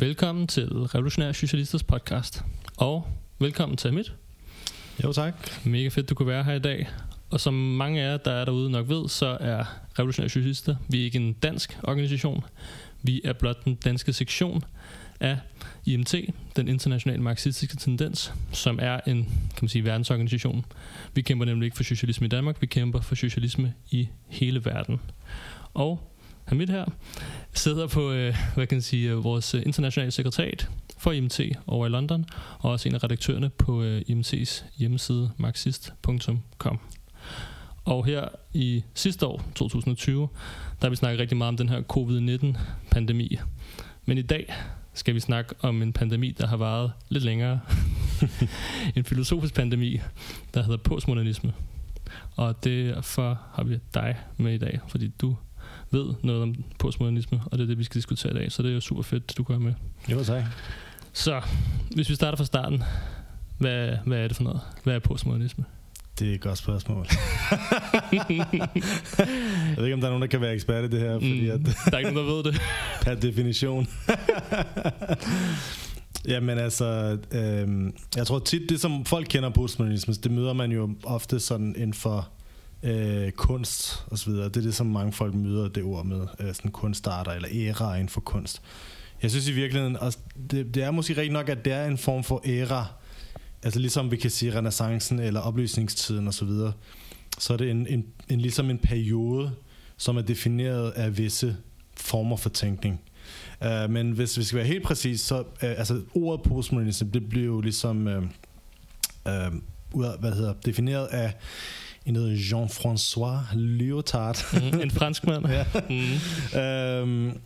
Velkommen til Revolutionære Socialisters podcast. Og velkommen til Amit. Jo tak. Mega fedt, du kunne være her i dag. Og som mange af jer, der er derude nok ved, så er Revolutionære Socialister, vi er ikke en dansk organisation. Vi er blot den danske sektion af IMT, den internationale marxistiske tendens, som er en kan man sige, verdensorganisation. Vi kæmper nemlig ikke for socialisme i Danmark, vi kæmper for socialisme i hele verden. Og Hamid her sidder på øh, hvad kan jeg sige, øh, vores øh, internationale sekretariat for IMT over i London, og også en af redaktørerne på øh, IMT's hjemmeside marxist.com. Og her i sidste år, 2020, der har vi snakket rigtig meget om den her covid-19-pandemi. Men i dag skal vi snakke om en pandemi, der har varet lidt længere. en filosofisk pandemi, der hedder postmodernisme. Og derfor har vi dig med i dag, fordi du ved noget om postmodernisme, og det er det, vi skal diskutere i dag. Så det er jo super fedt, at du kommer med. Jo, tak. Så hvis vi starter fra starten, hvad, hvad er det for noget? Hvad er postmodernisme? Det er et godt spørgsmål. jeg ved ikke, om der er nogen, der kan være ekspert i det her, fordi mm, at, der er ikke nogen, der ved det. per definition. Jamen altså, øh, jeg tror tit, det som folk kender postmodernisme, det møder man jo ofte sådan inden for øh, kunst og så videre. Det er det, som mange folk møder det ord med, øh, sådan kunstarter eller æra inden for kunst. Jeg synes i virkeligheden, altså, det, det er måske rigtig nok, at det er en form for æra, altså ligesom vi kan sige renaissancen eller oplysningstiden og så videre, så er det en, en, en, ligesom en periode, som er defineret af visse former for tænkning. Uh, men hvis vi skal være helt præcis, så uh, altså ordet postmodernisme, det bliver jo ligesom uh, uh, hvad hedder, defineret af en hedder Jean-François Lyotard. Mm, en fransk mand. ja. mm. øhm,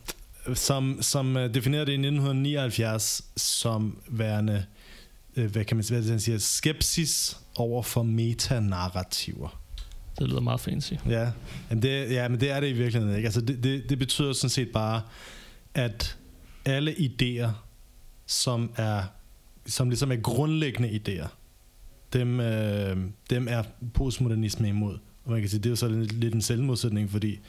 som, som definerede det i 1979 som værende, øh, hvad kan man sige, hvad siger, skepsis over for metanarrativer. Det lyder meget fancy. Ja, men det, ja, men det er det i virkeligheden ikke. Altså det, det, det betyder sådan set bare, at alle idéer, som er som ligesom er grundlæggende idéer, dem, øh, dem er postmodernisme imod. Og man kan sige, det er jo så lidt, lidt en selvmodsætning, fordi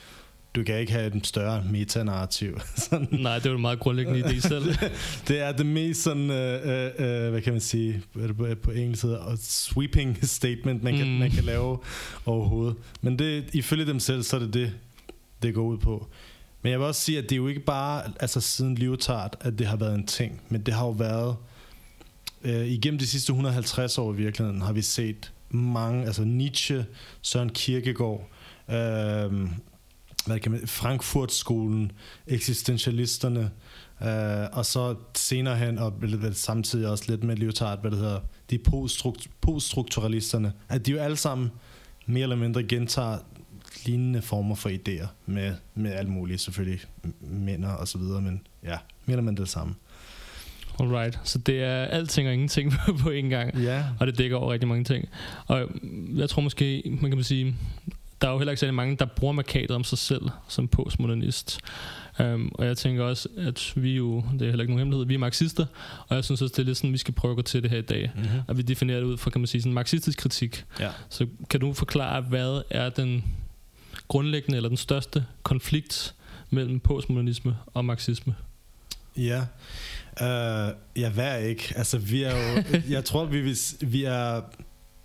du kan ikke have en større metanarrativ. sådan. Nej, det er jo en meget grundlæggende idé selv. det er det mest sådan, øh, øh, hvad kan man sige, på, på engelsk hedder, sweeping statement, man kan, mm. man kan lave overhovedet. Men det, ifølge dem selv, så er det det, det går ud på. Men jeg vil også sige, at det er jo ikke bare altså siden Lyotard, at det har været en ting, men det har jo været øh, igennem de sidste 150 år i virkeligheden har vi set mange, altså Nietzsche, Søren Kierkegaard, øh, hvad kan man, Frankfurt-skolen, eksistentialisterne, øh, og så senere hen, og samtidig også lidt med Lyotard, hvad det hedder, de poststrukturalisterne, at de jo alle sammen mere eller mindre gentager lignende former for idéer med, med alt muligt, selvfølgelig minder og så videre, men ja, mere eller mindre det samme. Alright, så det er alting og ingenting på en gang, ja. og det dækker over rigtig mange ting. Og jeg tror måske, man kan sige, der er jo heller ikke særlig mange, der bruger markadet om sig selv som postmodernist. Um, og jeg tænker også, at vi jo, det er heller ikke nogen hemmelighed, vi er marxister, og jeg synes også, det er lidt sådan, vi skal prøve at gå til det her i dag. Mm-hmm. At vi definerer det ud fra, kan man sige, sådan en marxistisk kritik. Ja. Så kan du forklare, hvad er den grundlæggende eller den største konflikt mellem postmodernisme og marxisme? Ja, uh, ja, hvad ikke? Altså, vi er jo, jeg tror, vi, vi er,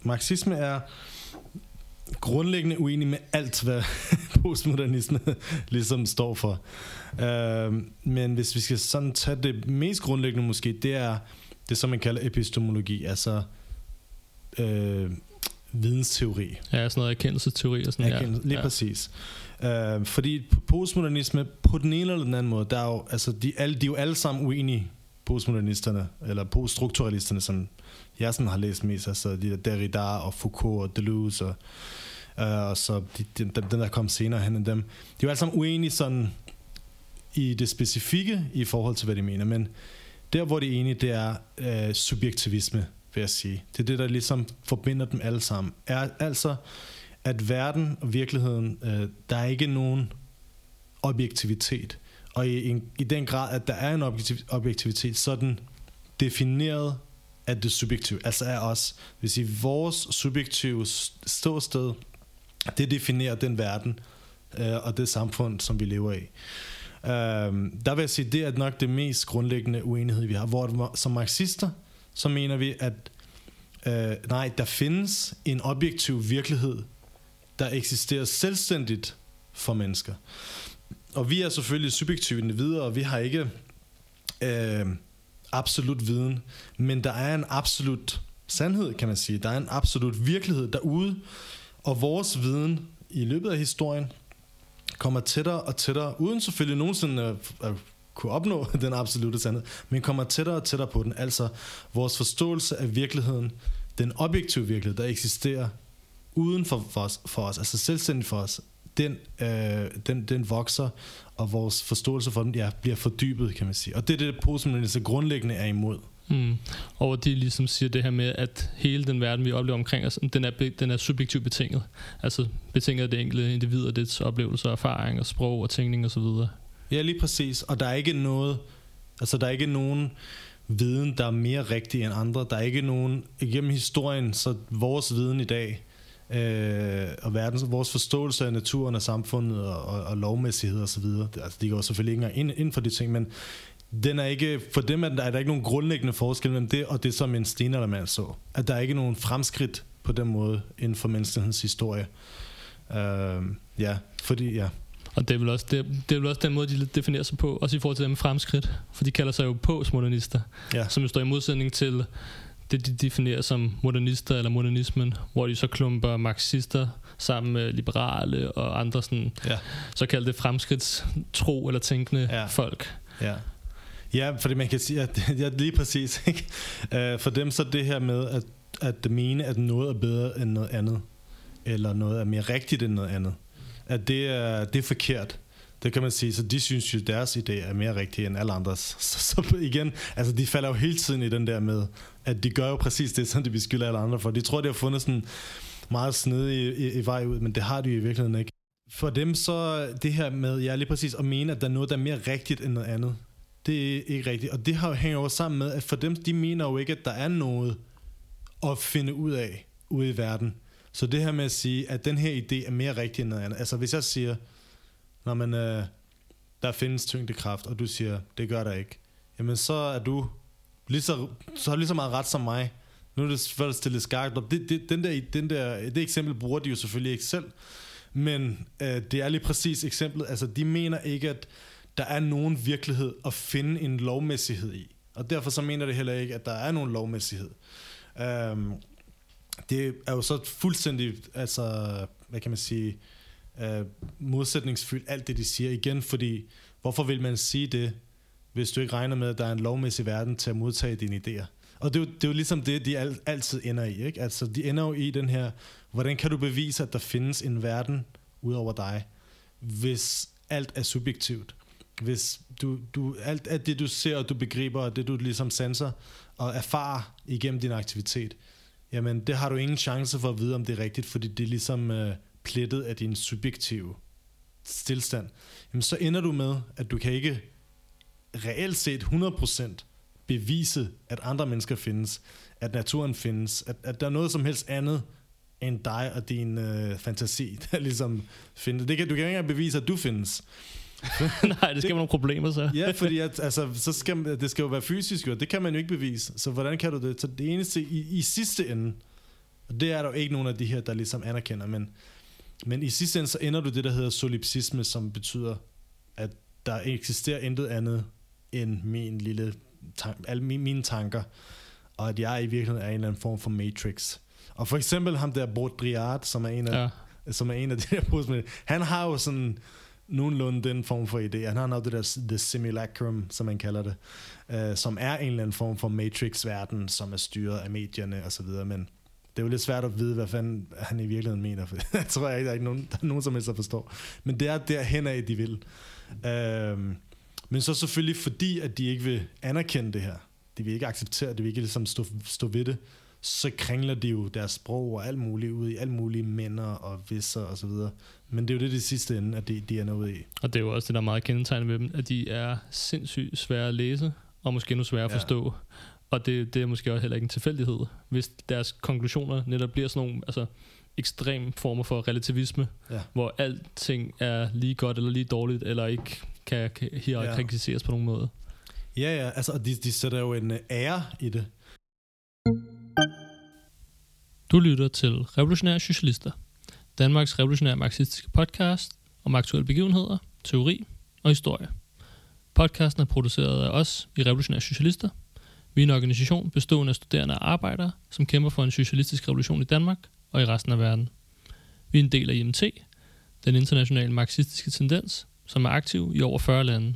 marxisme er grundlæggende uenig med alt, hvad postmodernisme ligesom står for. Uh, men hvis vi skal sådan tage det mest grundlæggende måske, det er det, som man kalder epistemologi, altså uh, vidensteori. Ja, sådan noget erkendelsesteori og sådan Erkendelse, ja. Lige ja. præcis. Uh, fordi postmodernisme på den ene eller den anden måde, der er jo, altså de, alle, de er jo alle sammen uenige, postmodernisterne, eller poststrukturalisterne, som jeg sådan har læst mest, altså de der Derrida og Foucault og Deleuze og, øh, og så de, de, dem, der kom senere hen end dem. De er jo alle sammen uenige sådan i det specifikke i forhold til, hvad de mener, men der, hvor de er enige, det er øh, subjektivisme, vil jeg sige. Det er det, der ligesom forbinder dem alle sammen. Er altså at verden og virkeligheden, øh, der er ikke nogen objektivitet. Og i, i, i den grad, at der er en objektiv, objektivitet, så er den defineret af det subjektive, altså af os. Det vil sige, vores subjektive ståsted, det definerer den verden øh, og det samfund, som vi lever i. Øhm, der vil jeg sige, det er nok det mest grundlæggende uenighed, vi har. Hvor som marxister, så mener vi, at øh, nej, der findes en objektiv virkelighed, der eksisterer selvstændigt for mennesker. Og vi er selvfølgelig subjektive individer, og vi har ikke øh, absolut viden, men der er en absolut sandhed, kan man sige. Der er en absolut virkelighed derude, og vores viden i løbet af historien kommer tættere og tættere, uden selvfølgelig nogensinde at, at kunne opnå den absolute sandhed, men kommer tættere og tættere på den. Altså vores forståelse af virkeligheden, den objektive virkelighed, der eksisterer uden for, for, os, for os, altså selvstændigt for os, den, øh, den, den vokser, og vores forståelse for den ja, bliver fordybet, kan man sige. Og det er det, postmodernisme grundlæggende er imod. Mm. Og de ligesom siger det her med, at hele den verden, vi oplever omkring os, den er, den er subjektivt betinget. Altså betinget af det enkelte individ og dets oplevelser, erfaring og sprog og tænkning osv. Ja, lige præcis. Og der er ikke noget, altså der er ikke nogen viden, der er mere rigtig end andre. Der er ikke nogen, igennem historien, så vores viden i dag, øh, og verdens, vores forståelse af naturen og samfundet og, og, og lovmæssighed osv., altså de går selvfølgelig ikke engang ind, ind for de ting, men den er ikke, for dem er der, er der ikke nogen grundlæggende forskel mellem det og det, som en stenaldermand så. At der er ikke nogen fremskridt på den måde inden for menneskehedens historie. Uh, ja, fordi ja. Og det er, vel også, det, det er vel også den måde, de definerer sig på, også i forhold til dem fremskridt. For de kalder sig jo postmodernister, ja. som jo står i modsætning til det, de definerer som modernister eller modernismen, hvor de så klumper marxister sammen med liberale og andre sådan, ja. såkaldte fremskridtstro eller tænkende ja. folk. Ja. Ja, fordi man kan sige, at ja, lige præcis. Ikke? Uh, for dem så det her med at, at mene, at noget er bedre end noget andet, eller noget er mere rigtigt end noget andet, at det er, det er forkert. Det kan man sige, så de synes jo, deres idé er mere rigtig end alle andres. Så, så igen, altså de falder jo hele tiden i den der med, at de gør jo præcis det, som de beskylder alle andre for. De tror, de har fundet sådan meget snedig i, i, i vej ud, men det har de i virkeligheden ikke. For dem så det her med, ja lige præcis, at mene, at der er noget, der er mere rigtigt end noget andet, det er ikke rigtigt. Og det har, jo hænger jo sammen med, at for dem, de mener jo ikke, at der er noget at finde ud af ude i verden. Så det her med at sige, at den her idé er mere rigtig end noget andet. Altså hvis jeg siger, når man, øh, der findes tyngdekraft, og du siger, det gør der ikke, jamen så er du lige så, så har lige så meget ret som mig. Nu er det selvfølgelig stillet skarpt op. Det, det, den der, den der, det eksempel bruger de jo selvfølgelig ikke selv, men øh, det er lige præcis eksemplet. Altså de mener ikke, at der er nogen virkelighed at finde en lovmæssighed i. Og derfor så mener det heller ikke, at der er nogen lovmæssighed. Øhm, det er jo så fuldstændig, altså, hvad kan man sige, uh, modsætningsfyldt alt det, de siger igen, fordi hvorfor vil man sige det, hvis du ikke regner med, at der er en lovmæssig verden til at modtage dine idéer? Og det er, jo, det er jo ligesom det, de al, altid ender i. Ikke? Altså, de ender jo i den her, hvordan kan du bevise, at der findes en verden ud over dig, hvis alt er subjektivt? hvis du, du, alt, alt det du ser og du begriber og det du ligesom sanser og erfarer igennem din aktivitet, jamen det har du ingen chance for at vide om det er rigtigt, fordi det er ligesom øh, plettet af din subjektive stillstand. Jamen så ender du med, at du kan ikke reelt set 100% bevise, at andre mennesker findes, at naturen findes, at, at der er noget som helst andet end dig og din øh, fantasi, der ligesom findes. Det kan, du kan ikke engang bevise, at du findes. Nej, det skal man nogle problemer så. ja, fordi at, altså, så skal, det skal jo være fysisk, og det kan man jo ikke bevise. Så hvordan kan du det? Så det eneste i, i sidste ende, og det er der jo ikke nogen af de her, der ligesom anerkender, men, men i sidste ende, så ender du det, der hedder solipsisme, som betyder, at der eksisterer intet andet end min lille tank, alle mine, tanker, og at jeg i virkeligheden er en eller anden form for matrix. Og for eksempel ham der Baudrillard, som er en af, ja. som er en af de der han har jo sådan nogenlunde den form for idé. Han har noget det der The Simulacrum, som man kalder det, uh, som er en eller anden form for Matrix-verden, som er styret af medierne og så videre, men det er jo lidt svært at vide, hvad fanden han i virkeligheden mener, for jeg tror ikke, der er ikke nogen, der er nogen som helst, der forstår. Men det er derhen af, de vil. Uh, men så selvfølgelig fordi, at de ikke vil anerkende det her. De vil ikke acceptere det, de vil ikke ligesom stå, stå ved det så kringler de jo deres sprog og alt muligt ud i alt mulige mænder og visser og så videre. Men det er jo det, det sidste ende, at de, de er nået i. Og det er jo også det, der er meget kendetegnende ved dem, at de er sindssygt svære at læse, og måske endnu svære at forstå. Og det, det er måske også heller ikke en tilfældighed, hvis deres konklusioner netop bliver sådan nogle, altså ekstrem former for relativisme, Ja. hvor alting er lige godt eller lige dårligt, eller ikke kan, hierarkiseres ja. på nogen måde. Ja, ja, altså, de, de sætter jo en øh, ære i det. Du lytter til Revolutionære Socialister, Danmarks revolutionære marxistiske podcast om aktuelle begivenheder, teori og historie. Podcasten er produceret af os i Revolutionære Socialister. Vi er en organisation bestående af studerende og arbejdere, som kæmper for en socialistisk revolution i Danmark og i resten af verden. Vi er en del af IMT, den internationale marxistiske tendens, som er aktiv i over 40 lande.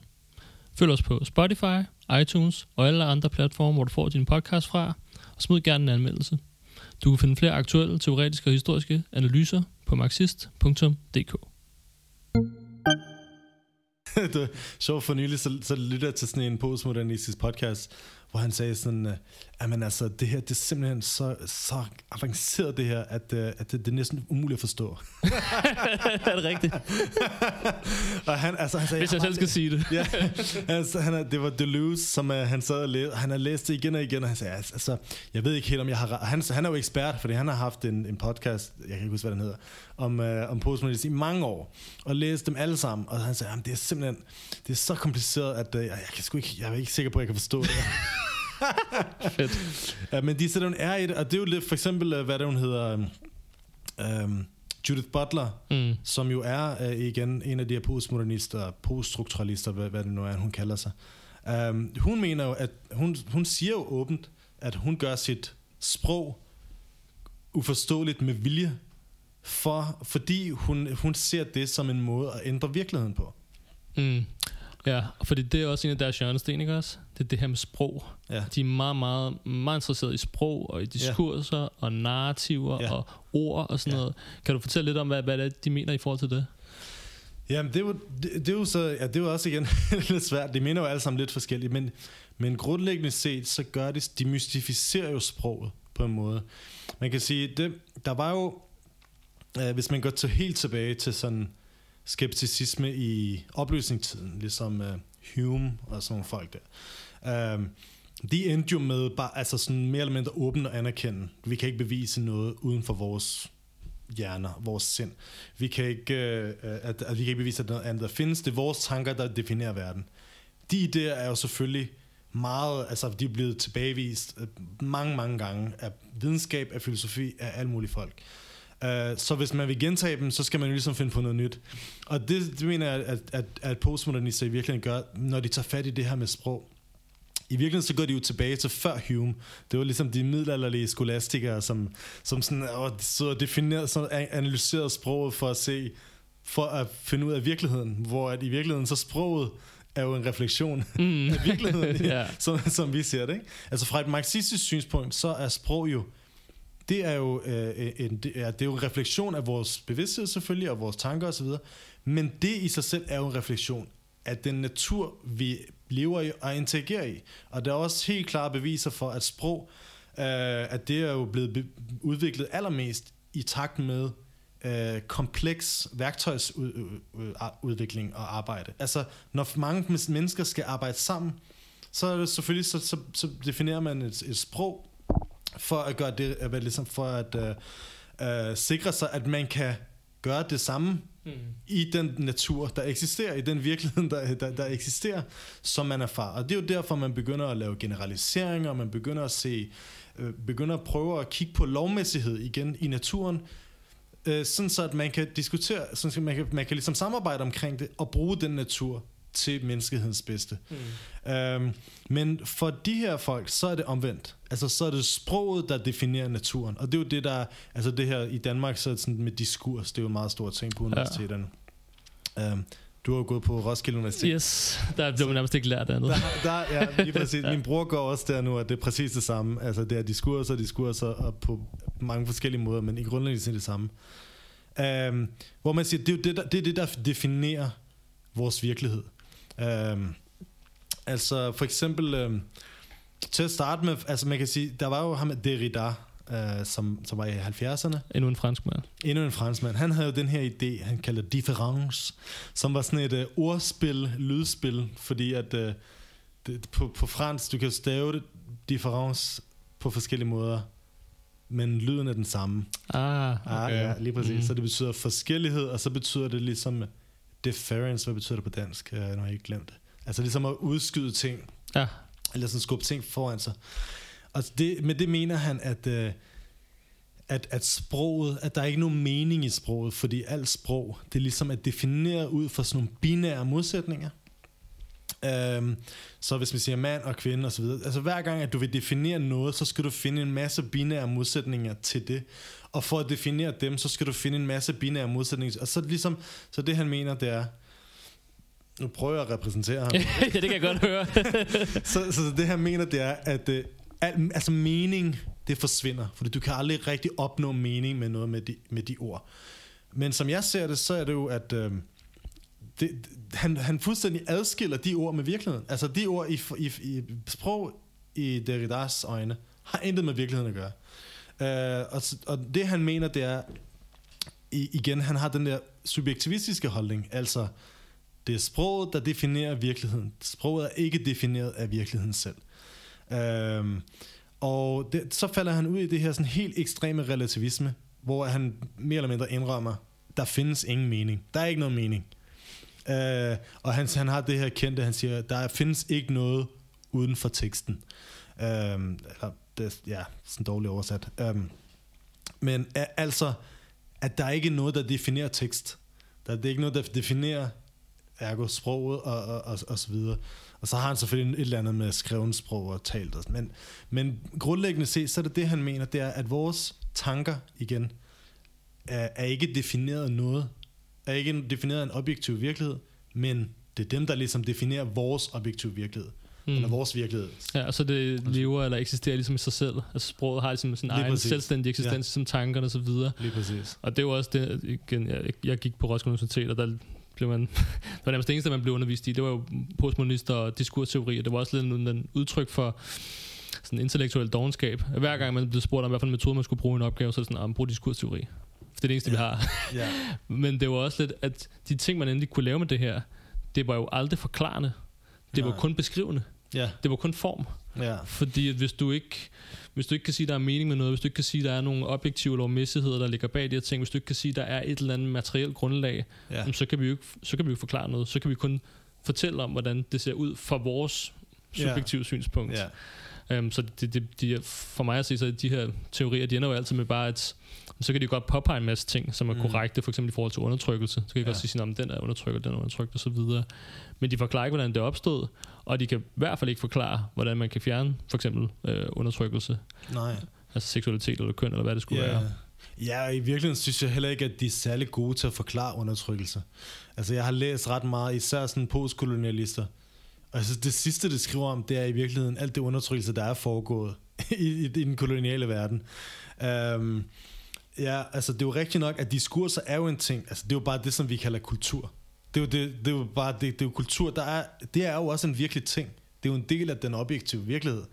Følg os på Spotify, iTunes og alle andre platforme, hvor du får din podcast fra, og smid gerne en anmeldelse. Du kan finde flere aktuelle, teoretiske og historiske analyser på marxist.dk. det sjovt for nylig, så, så lytter jeg til sådan en postmodernistisk podcast, hvor han sagde sådan, øh, jamen altså, det her, det er simpelthen så, så avanceret det her, at, uh, at det, det er næsten umuligt at forstå. er det rigtigt? og han, altså, han sagde, Hvis jeg selv skal sige det. ja, altså, han er, det var Deleuze, som uh, han sad og læste, han har læst det igen og igen, og han sagde, altså, altså, jeg ved ikke helt, om jeg har. Han, han er jo ekspert, fordi han har haft en, en podcast, jeg kan ikke huske, hvad den hedder, om, uh, om postmodernisme i mange år, og læst dem alle sammen, og han sagde, jamen, det er simpelthen, det er så kompliceret, at jeg, jeg, kan sgu ikke, jeg er ikke sikker på, at jeg kan forstå det. Fedt. Ja, men de sætter en ære i det, og det er jo lidt, for eksempel, øh, hvad det hun hedder, um, Judith Butler, Mm. som jo er uh, igen en af de her postmodernister, poststrukturalister, hvad, hvad det nu er, hun kalder sig. Um, hun mener jo, at hun, hun siger jo åbent, at hun gør sit sprog uforståeligt med vilje, for, fordi hun, hun ser det som en måde at ændre virkeligheden på. Mm. Ja, fordi det er også en af deres hjørnesten, ikke også? Det er det her med sprog. Ja. De er meget, meget, meget interesserede i sprog og i diskurser ja. og narrativer Ja. og ord og sådan Ja. noget. Kan du fortælle lidt om, hvad, hvad det er, de mener i forhold til det? Jamen, det er jo, det, det er jo så, ja, det er jo også igen lidt svært. De mener jo alle sammen lidt forskelligt, men, men grundlæggende set, så gør de, de mystificerer jo sproget på en måde. Man kan sige, det, der var jo, øh, hvis man går til helt tilbage til sådan skepticisme i opløsningstiden, ligesom øh, Hume og sådan nogle folk der. Um, de endte jo med bare, altså sådan mere eller mindre åbent og anerkende. Vi kan ikke bevise noget uden for vores hjerner, vores sind. Vi kan ikke, øh, at, at vi kan ikke bevise, at noget andet der findes. Det er vores tanker, der definerer verden. De idéer er jo selvfølgelig meget, altså de er blevet tilbagevist øh, mange, mange gange af videnskab, af filosofi, af alle mulige folk. Uh, så hvis man vil gentage dem, så skal man jo ligesom finde på noget nyt. Og det, det mener jeg, at, at, at postmodernister i virkeligheden gør, når de tager fat i det her med sprog. I virkeligheden så går de jo tilbage til før Hume. Det var ligesom de middelalderlige skolastikere, som, som sådan, åh, sidder og definerede, sådan analyserede sproget for at se, for at finde ud af virkeligheden. Hvor at i virkeligheden så sproget er jo en refleksion Mm. af virkeligheden, ja. som, som vi ser det. Ikke? Altså fra et marxistisk synspunkt, så er sprog jo det er jo, øh, øh, en, det, er, det er jo en refleksion af vores bevidsthed selvfølgelig, og vores tanker osv., men det i sig selv er jo en refleksion af den natur, vi lever i og interagerer i. Og der er også helt klare beviser for, at sprog, øh, at det er jo blevet be- udviklet allermest i takt med øh, kompleks værktøjsudvikling og arbejde. Altså, når mange mennesker skal arbejde sammen, så er det selvfølgelig, så, så, så definerer man et, et sprog, for at gøre det, at, ligesom for at øh, øh, sikre sig, at man kan gøre det samme Mm. i den natur, der eksisterer, i den virkelighed, der, der, der eksisterer, som man erfarer. Og det er jo derfor, man begynder at lave generaliseringer, og man begynder at se, øh, begynder at prøve at kigge på lovmæssighed igen i naturen, øh, sådan så at man kan diskutere, sådan så man kan, man kan ligesom samarbejde omkring det, og bruge den natur til menneskehedens bedste. Mm. Øhm, men for de her folk, så er det omvendt. Altså, så er det sproget, der definerer naturen. Og det er jo det, der... Altså, det her i Danmark, så er det sådan med diskurs, det er jo en meget stor ting på universiteterne. Ja. Øhm, du har jo gået på Roskilde Universitet. Yes, der blev man nærmest ikke lært andet. Der, der, ja, lige præcis. Min bror går også der nu, at det er præcis det samme. Altså, det er diskurser og diskurser og på mange forskellige måder, men i grundlæggende er det samme. Øhm, hvor man siger, det er jo det, der, det, er det, der definerer vores virkelighed. Øhm, altså, for eksempel, øhm, til at starte med, altså man kan sige, der var jo ham Derrida, øh, som, som var i 70'erne. Endnu en fransk mand. Endnu en franskmand. Han havde jo den her idé, han kaldte difference, som var sådan et uh, ordspil, lydspil, fordi at uh, det, på, på fransk, du kan stave det difference på forskellige måder. men lyden er den samme. Ah, okay. Ah, ja, lige præcis. Mm. Så det betyder forskellighed, og så betyder det ligesom deference, hvad betyder det på dansk? Øh, Nu har jeg ikke glemt det. Altså ligesom at udskyde ting, Ja, eller sådan skubbe ting foran sig. Og det, med det mener han, at, øh, at, at sproget, at der er ikke nogen mening i sproget, fordi alt sprog, det er ligesom at definere ud fra sådan nogle binære modsætninger. Øhm, så hvis man siger mand og kvinde osv., altså hver gang, at du vil definere noget, så skal du finde en masse binære modsætninger til det. Og for at definere dem, så skal du finde en masse binære modsætninger. Og så ligesom, så det han mener, det er, nu prøver jeg at repræsentere ham. ja, det kan jeg godt høre. så, så det han mener, det er, at øh, al, altså mening, det forsvinder. Fordi du kan aldrig rigtig opnå mening med noget med de, med de ord. Men som jeg ser det, så er det jo, at øh, det, han, han fuldstændig adskiller de ord med virkeligheden. Altså de ord i, i, i sprog i Derridas øjne, har intet med virkeligheden at gøre. Øh, og, og det han mener, det er, i, igen, han har den der subjektivistiske holdning, altså det er sproget, der definerer virkeligheden. Sproget er ikke defineret af virkeligheden selv. Øhm, og det, så falder han ud i det her sådan helt ekstreme relativisme, hvor han mere eller mindre indrømmer, der findes ingen mening. Der er ikke noget mening. Øh, og han, han har det her kendte, han siger, der findes ikke noget uden for teksten. Øh, eller, det, ja, sådan dårligt oversat. Um, men altså, at der er ikke noget, der definerer tekst. Der er ikke noget, der definerer ergo sproget og, og, og, og så videre. Og så har han selvfølgelig et eller andet med skrevet sprog og talt. Og. Men, men grundlæggende set, så er det det, han mener, det er, at vores tanker, igen, er, er ikke defineret noget. Er ikke defineret en objektiv virkelighed, men det er dem, der ligesom definerer vores objektive virkelighed. Mm. Eller vores virkelighed. Ja, og så det lever eller eksisterer ligesom i sig selv. Altså sproget har ligesom sin Lige egen præcis. selvstændig eksistens, ja. som tankerne og så videre. Lige præcis. Og det er jo også det, igen, jeg, jeg gik på Roskilde Universitet, og der blev man, det var nærmest det eneste, man blev undervist i, det var jo postmodernister og diskursteori, og det var også lidt en, en udtryk for sådan intellektuel dogenskab. Hver gang man blev spurgt om, hvad for en metode man skulle bruge i en opgave, så er det sådan, at brug diskursteori. For det er det eneste, ja. vi har. Ja. Men det var også lidt, at de ting, man endelig kunne lave med det her, det var jo aldrig forklarende. Det var Nej. kun beskrivende. Ja. Det var kun form. Ja. Fordi at hvis du ikke hvis du ikke kan sige, der er mening med noget, hvis du ikke kan sige, der er nogle objektive lovmæssigheder, der ligger bag de her ting, hvis du ikke kan sige, der er et eller andet materielt grundlag, Ja. så, kan vi jo ikke, så kan vi jo ikke forklare noget. Så kan vi kun fortælle om, hvordan det ser ud fra vores Ja. subjektive synspunkt. Ja. Um, så det, det, de, for mig at se, så er de her teorier, de ender jo altid med bare, at så kan de godt påpege en masse ting, som er Mm. korrekte, for eksempel i forhold til undertrykkelse. Så kan de Ja. godt sige, at den er undertrykt, den er undertrykt osv. Men de forklarer ikke, hvordan det opstod, og de kan i hvert fald ikke forklare, hvordan man kan fjerne for eksempel øh, undertrykkelse, Nej. altså seksualitet eller køn, eller hvad det skulle Ja. være. Ja, i virkeligheden synes jeg heller ikke, at de er særlig gode til at forklare undertrykkelse. Altså, jeg har læst ret meget, især sådan postkolonialister. Og altså, det sidste, det skriver om, det er i virkeligheden alt det undertrykkelse, der er foregået i, i, i den koloniale verden. Um, ja, altså, det er jo rigtigt nok, at diskurser er jo en ting. Altså, det er jo bare det, som vi kalder kultur. Det er jo, det, det er jo bare det, det er jo kultur. Der er, det er jo også en virkelig ting. Det er jo en del af den objektive virkelighed.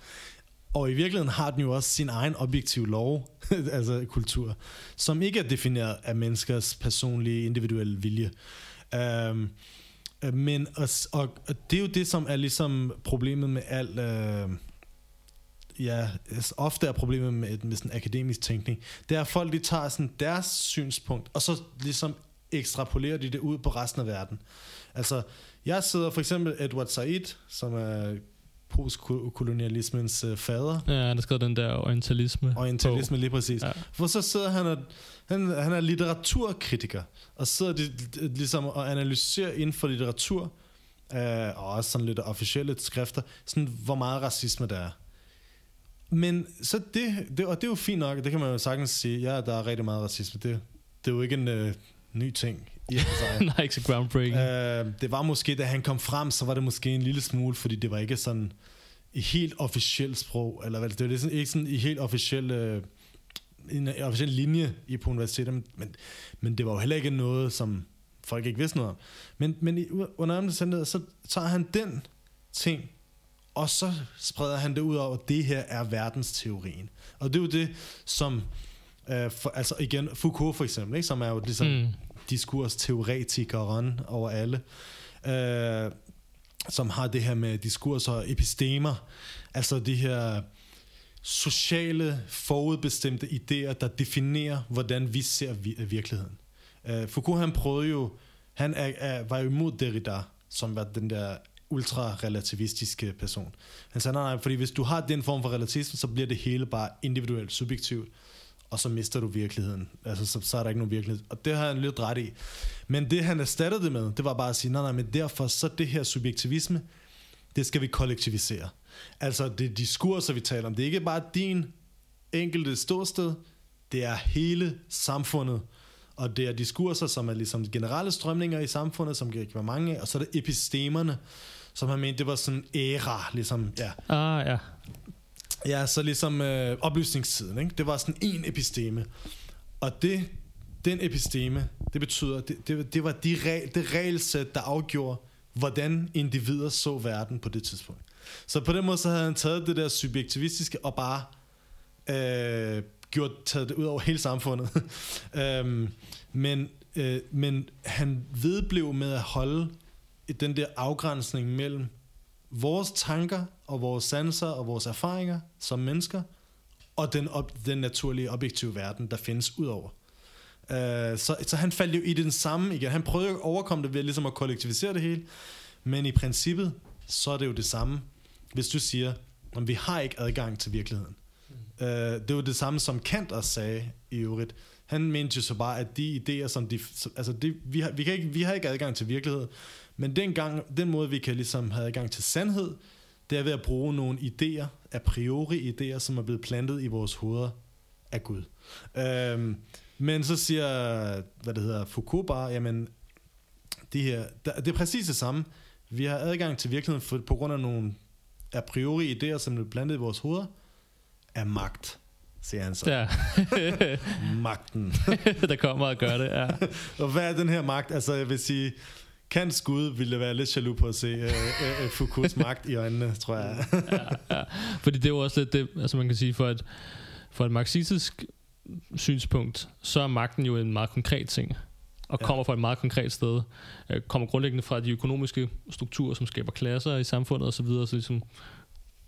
Og i virkeligheden har den jo også sin egen objektive lov, altså kultur, som ikke er defineret af menneskers personlige, individuelle vilje. Um, men og, og, og det er jo det, som er ligesom problemet med alt... Øh, ja, ofte er problemet med, med sådan akademisk tænkning, det er, at folk de tager sådan deres synspunkt, og så ligesom ekstrapolerer de det ud på resten af verden. Altså, jeg sidder for eksempel Edward Said, som er postkolonialismens øh, fader, Ja, han har skrevet den der orientalisme. orientalisme lige præcis. Ja. For så sidder han og, han, han er litteraturkritiker, og sidder de, de, ligesom og analyserer inden for litteratur, øh, og også sådan lidt officielle skrifter, sådan hvor meget racisme der er. Men så det, det, og det er jo fint nok, det kan man jo sagtens sige, ja, der er rigtig meget racisme, det, det er jo ikke en øh, ny ting i og for sig. Nej, ikke så groundbreaking. Øh, det var måske, da han kom frem, så var det måske en lille smule, fordi det var ikke sådan i helt officielt sprog, eller hvad, det var ligesom ikke sådan i helt officiel, øh, en officiel linje i på universitetet, men, men, men det var jo heller ikke noget, som folk ikke vidste noget om. Men, men i, under omstændigheder, så tager han den ting, og så spreder han det ud over, at det her er verdensteorien. Og det er jo det, som, øh, for, altså igen, Foucault for eksempel, ikke, som er jo ligesom Mm. diskursteoretikeren over alle, øh, som har det her med diskurs og epistemer, altså de her sociale, forudbestemte idéer, der definerer, hvordan vi ser vi- virkeligheden. Uh, Foucault, han prøvede jo, han er, er, var jo imod Derrida, som var den der ultra-relativistiske person. Han sagde, nej, nej, fordi hvis du har den form for relativisme, så bliver det hele bare individuelt, subjektivt, og så mister du virkeligheden. Altså, så, så er der ikke nogen virkelighed. Og det har han lidt ret i. Men det, han erstattede det med, det var bare at sige, nej, nej, men derfor, så det her subjektivisme, det skal vi kollektivisere. Altså, det er diskurser, vi taler om. Det er ikke bare din enkelte ståsted, det er hele samfundet. Og det er diskurser, som er ligesom generelle strømninger i samfundet, som kan være mange af, og så er det epistemerne, som han mente, det var sådan en æra, ligesom, ja. Ah, ja. Ja, så ligesom øh, oplysningstiden, ikke? det var sådan en episteme. Og det, den episteme, det betyder, det, det, det var de regel, det regelsæt, der afgjorde, hvordan individer så verden på det tidspunkt. Så på den måde, så havde han taget det der subjektivistiske og bare øh, gjort, taget det ud over hele samfundet. øhm, men, øh, men han vedblev med at holde den der afgrænsning mellem vores tanker og vores sanser og vores erfaringer som mennesker, og den, op, den naturlige objektive verden, der findes udover. Uh, så, så han faldt jo i den samme igen. Han prøvede at overkomme det ved ligesom at kollektivisere det hele, men i princippet, så er det jo det samme, hvis du siger, at vi har ikke adgang til virkeligheden. Uh, det var det samme, som Kant også sagde i øvrigt. Han mente jo så bare, at de idéer, som de... Altså, det, vi, har, vi, kan ikke, vi har ikke adgang til virkelighed, men den, gang, den måde, vi kan ligesom have adgang til sandhed, det er ved at bruge nogle idéer, a priori idéer, som er blevet plantet i vores hoveder af Gud. Øhm, men så siger, hvad det hedder, Foucault bare, jamen, de her, det er præcis det samme. Vi har adgang til virkeligheden for, på grund af nogle a priori idéer, som er plantet i vores hoveder, af magt, siger han så. Ja. Magten. der kommer og gør det, ja. og hvad er den her magt? Altså, jeg vil sige, Kants Gud ville være lidt jaloux på at se uh, uh, Foucaults magt i øjnene, tror jeg. ja, ja. Fordi det er jo også lidt det, altså man kan sige, for et, for et marxistisk synspunkt, så er magten jo en meget konkret ting, og ja. kommer fra et meget konkret sted. Øh, kommer grundlæggende fra de økonomiske strukturer, som skaber klasser i samfundet osv., så, videre, så ligesom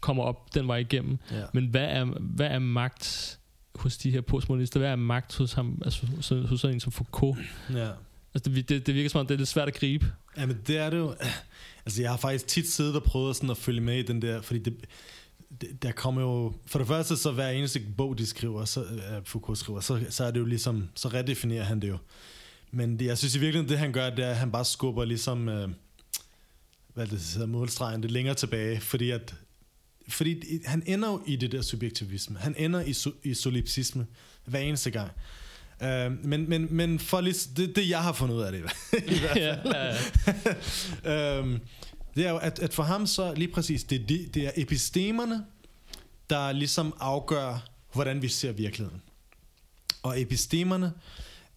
kommer op den vej igennem. Ja. Men hvad er, hvad er magt hos de her postmodernister? Hvad er magt hos ham, altså hos, hos sådan en som Foucault? Ja. Altså, det, det, det virker som om, det er lidt svært at gribe. Jamen, det er det jo. Altså, jeg har faktisk tit siddet og prøvet sådan at følge med i den der, fordi det, det, der kommer jo... For det første, så hver eneste bog, de skriver, så, uh, Foucault skriver, så, så er det jo ligesom... Så redefinerer han det jo. Men det, jeg synes i virkeligheden, det han gør, det er, at han bare skubber ligesom... Uh, hvad det hedder, målstregen, det længere tilbage, fordi at fordi han ender jo i det der subjektivisme. Han ender i, i solipsisme hver eneste gang. Uh, men, men, men for lige, det, det jeg har fundet ud af det i hvert fald. ja, um, det er jo, at, at for ham så lige præcis, det, det, det er epistemerne, der ligesom afgør, hvordan vi ser virkeligheden. Og epistemerne,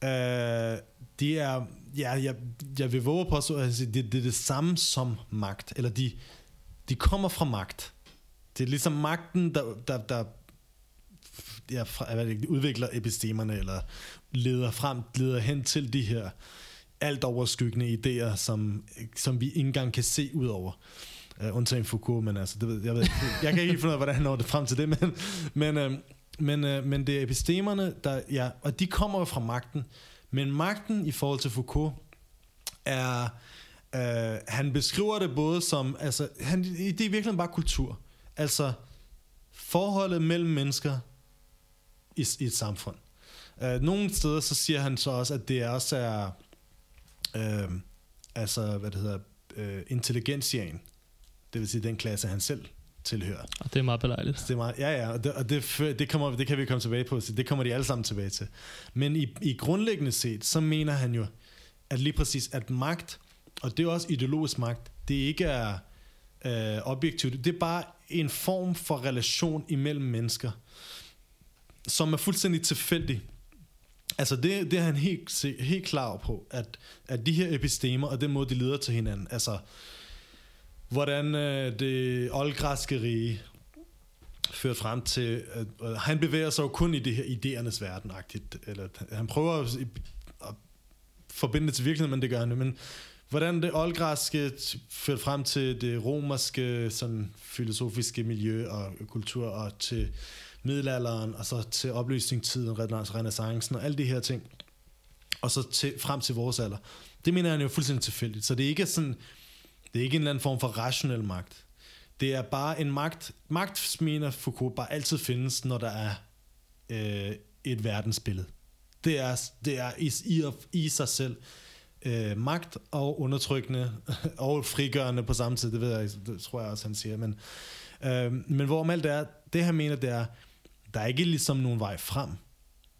uh, det er, ja, jeg, jeg vil våge på, at det, det er det samme som magt, eller de, de kommer fra magt. Det er ligesom magten, der, der, der ja, jeg udvikler epistemerne, eller leder frem, leder hen til de her alt overskyggende idéer, som, som vi ikke engang kan se ud over. Uh, undtagen Foucault, men altså, det ved, jeg, ved, jeg kan ikke finde ud af, hvordan han når det frem til det, men, men, uh, men, uh, men det er epistemerne, der, ja, og de kommer jo fra magten, men magten i forhold til Foucault er, uh, han beskriver det både som, altså, han, det er virkelig bare kultur. Altså, forholdet mellem mennesker i, i et samfund. Uh, nogle steder så siger han så også, at det også er uh, altså, hvad det hedder, uh, intelligentian. Det vil sige den klasse, han selv tilhører. Og det er meget belejligt. Det er meget, ja, ja, og, det, og det, det, kommer, det kan vi komme tilbage på. Det kommer de alle sammen tilbage til. Men i, i grundlæggende set, så mener han jo, at lige præcis, at magt, og det er også ideologisk magt, det ikke er øh, objektivt. Det er bare en form for relation imellem mennesker, som er fuldstændig tilfældig. Altså det, det er han helt, helt klar på, at, at de her epistemer og den måde, de leder til hinanden, altså hvordan øh, det oldgræske rige ført frem til, at, øh, han bevæger sig jo kun i det her idéernes verden eller han prøver at, at forbinde det til virkeligheden, men det gør han jo, men hvordan det oldgræske førte frem til det romerske sådan filosofiske miljø og kultur og til middelalderen, og så til oplysningstiden, renaissancen og alle de her ting, og så til, frem til vores alder. Det mener han jo fuldstændig tilfældigt. Så det er ikke sådan, det er ikke en eller anden form for rationel magt. Det er bare en magt. Magt, mener Foucault, bare altid findes, når der er øh, et verdensbillede. Det er, det er i, i, i sig selv øh, magt og undertrykkende og frigørende på samme tid. Det ved jeg, det tror jeg også, han siger. Men, øh, men hvorom alt det er, det han mener, det er, der er ikke ligesom nogen vej frem.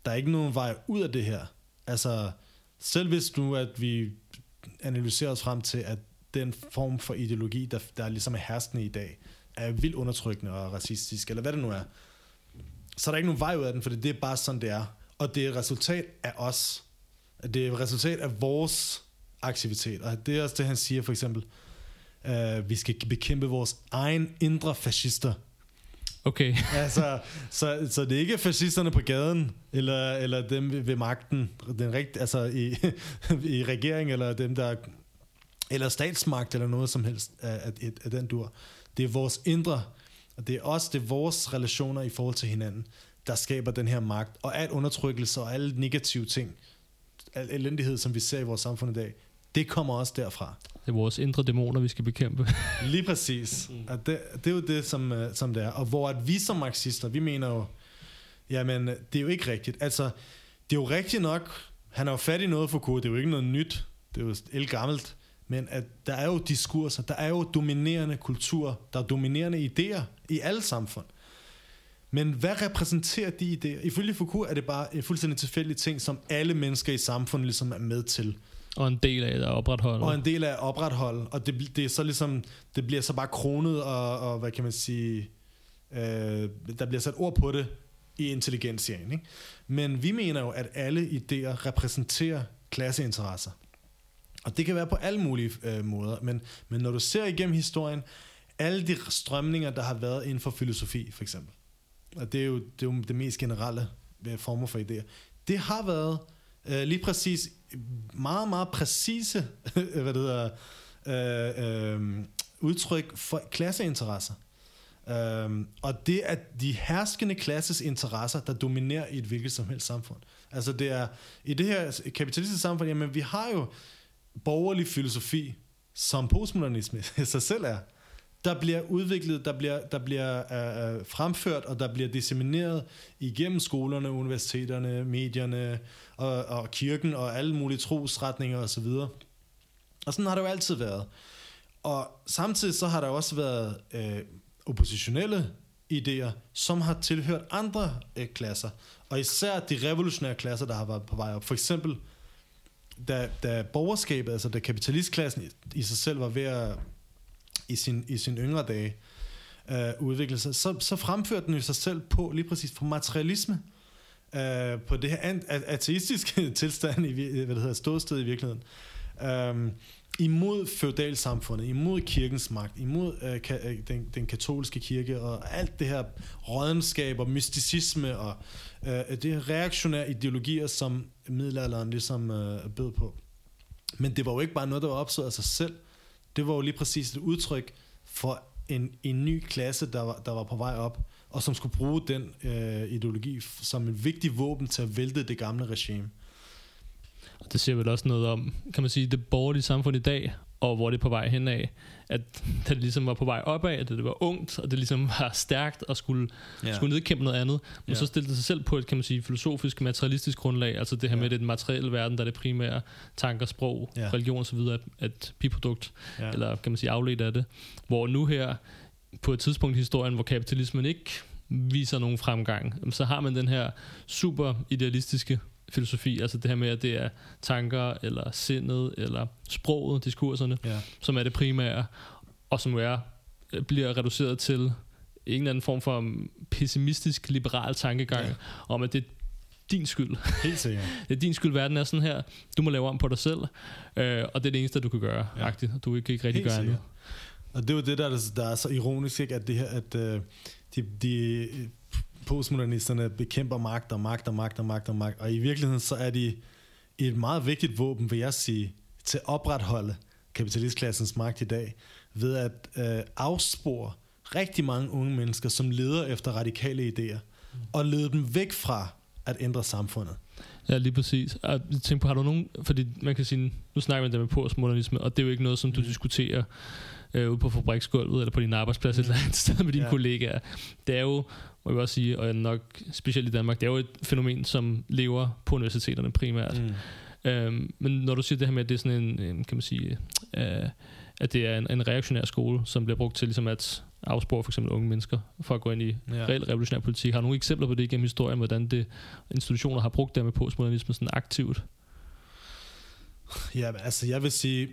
Der er ikke nogen vej ud af det her. Altså, selv hvis nu, at vi analyserer os frem til, at den form for ideologi, der, der ligesom er herskende i dag, er vildt undertrykkende og racistisk, eller hvad det nu er, så er der ikke nogen vej ud af den, for det er bare sådan, det er. Og det er et resultat af os. Det er et resultat af vores aktivitet. Og det er også det, han siger for eksempel. Uh, vi skal bekæmpe vores egen indre fascister. Okay. altså, så, så det er ikke fascisterne på gaden, eller, eller dem ved, ved magten, den rigt, altså i, i regeringen, eller dem, der eller statsmagt, eller noget som helst af, af, af den dur. Det er vores indre, og det er også det er vores relationer i forhold til hinanden, der skaber den her magt, og al undertrykkelse og alle negative ting, al elendighed, som vi ser i vores samfund i dag, det kommer også derfra. Det er vores indre dæmoner, vi skal bekæmpe. Lige præcis. Mm. Og det, det er jo det, som, øh, som det er. Og hvor at vi som marxister, vi mener jo, jamen, det er jo ikke rigtigt. Altså, det er jo rigtigt nok, han er jo fat i noget for kode, det er jo ikke noget nyt, det er jo el gammelt, men at der er jo diskurser, der er jo dominerende kultur, der er dominerende idéer i alle samfund. Men hvad repræsenterer de idéer? Ifølge Foucault er det bare en fuldstændig tilfældig ting, som alle mennesker i samfundet ligesom er med til. Og en del af det at opretholde. Og en del af at opretholde. Og det, det er så ligesom, det bliver så bare kronet, og, og hvad kan man sige, øh, der bliver sat ord på det i intelligensserien. Ikke? Men vi mener jo, at alle idéer repræsenterer klasseinteresser. Og det kan være på alle mulige øh, måder, men, men når du ser igennem historien, alle de strømninger, der har været inden for filosofi, for eksempel, og det er jo det, er jo det mest generelle øh, former for idéer, det har været øh, lige præcis meget, meget præcise hvad det hedder, øh, øh, udtryk for klasseinteresser. Um, og det er de herskende klasses interesser, der dominerer i et hvilket som helst samfund. Altså det er, i det her kapitalistiske samfund, jamen vi har jo borgerlig filosofi, som postmodernisme i sig selv er, der bliver udviklet, der bliver, der bliver øh, øh, fremført, og der bliver dissemineret igennem skolerne, universiteterne, medierne og, og kirken og alle mulige trosretninger osv. Og sådan har det jo altid været. Og samtidig så har der også været øh, oppositionelle idéer, som har tilhørt andre øh, klasser. Og især de revolutionære klasser, der har været på vej op. For eksempel da, da borgerskabet, altså da kapitalistklassen i, i sig selv var ved at i sin, i sin yngre dage øh, udvikle sig, så, så fremførte den jo sig selv på lige præcis på materialisme, øh, på det her ateistiske tilstand, i, hvad det hedder, ståsted i virkeligheden. Øh, imod feudalsamfundet, imod kirkens magt, imod øh, ka, øh, den, den katolske kirke og alt det her rådenskab og mysticisme og øh, det reaktionære ideologier, som middelalderen ligesom øh, bød på. Men det var jo ikke bare noget, der var opstået af sig selv. Det var jo lige præcis et udtryk for en, en ny klasse, der var, der var på vej op, og som skulle bruge den øh, ideologi som en vigtig våben til at vælte det gamle regime. Og det siger vel også noget om, kan man sige, det borgerlige samfund i dag, og hvor det er på vej henad, at da det ligesom var på vej opad, at det var ungt, og det ligesom var stærkt og skulle, ja. skulle nedkæmpe noget andet, men ja. så stillede det sig selv på et, kan man sige, filosofisk, materialistisk grundlag, altså det her ja. med, det den materielle verden, der er det primære tanker, sprog, ja. religion osv., et, et biprodukt, ja. eller kan man sige afledt af det, hvor nu her, på et tidspunkt i historien, hvor kapitalismen ikke viser nogen fremgang, så har man den her super idealistiske filosofi, altså det her med, at det er tanker, eller sindet, eller sproget, diskurserne, ja. som er det primære, og som er, øh, bliver reduceret til en eller anden form for pessimistisk, liberal tankegang, ja. om at det er din skyld. Helt sikkert. det er din skyld, verden er sådan her. Du må lave om på dig selv, øh, og det er det eneste, du kan gøre, ja. agtigt. Du kan ikke rigtig Helt gøre andet. Og det er jo det, der er, der er så ironisk, ikke? at det her, at øh, de, de postmodernisterne bekæmper magt og magt og magt og magt og magt, og i virkeligheden så er de et meget vigtigt våben, vil jeg sige, til at opretholde kapitalistklassens magt i dag, ved at øh, afspore rigtig mange unge mennesker, som leder efter radikale idéer, og lede dem væk fra at ændre samfundet. Ja, lige præcis. Jeg tænker på, har du nogen... Fordi man kan sige, nu snakker vi der med postmodernisme, og det er jo ikke noget, som du mm. diskuterer øh, ude på fabriksgulvet eller på din arbejdsplads mm. et eller andet sted med dine ja. kollegaer. Det er jo, må jeg også sige, og nok specielt i Danmark, det er jo et fænomen, som lever på universiteterne primært. Mm. Øhm, men når du siger det her med, at det er sådan en, en kan man sige, øh, at det er en, en reaktionær skole, som bliver brugt til ligesom at afspore for eksempel unge mennesker for at gå ind i ja. reelt revolutionær politik. Har du nogle eksempler på det gennem historien, hvordan det institutioner har brugt det med postmodernisme sådan aktivt? Ja, altså jeg vil sige,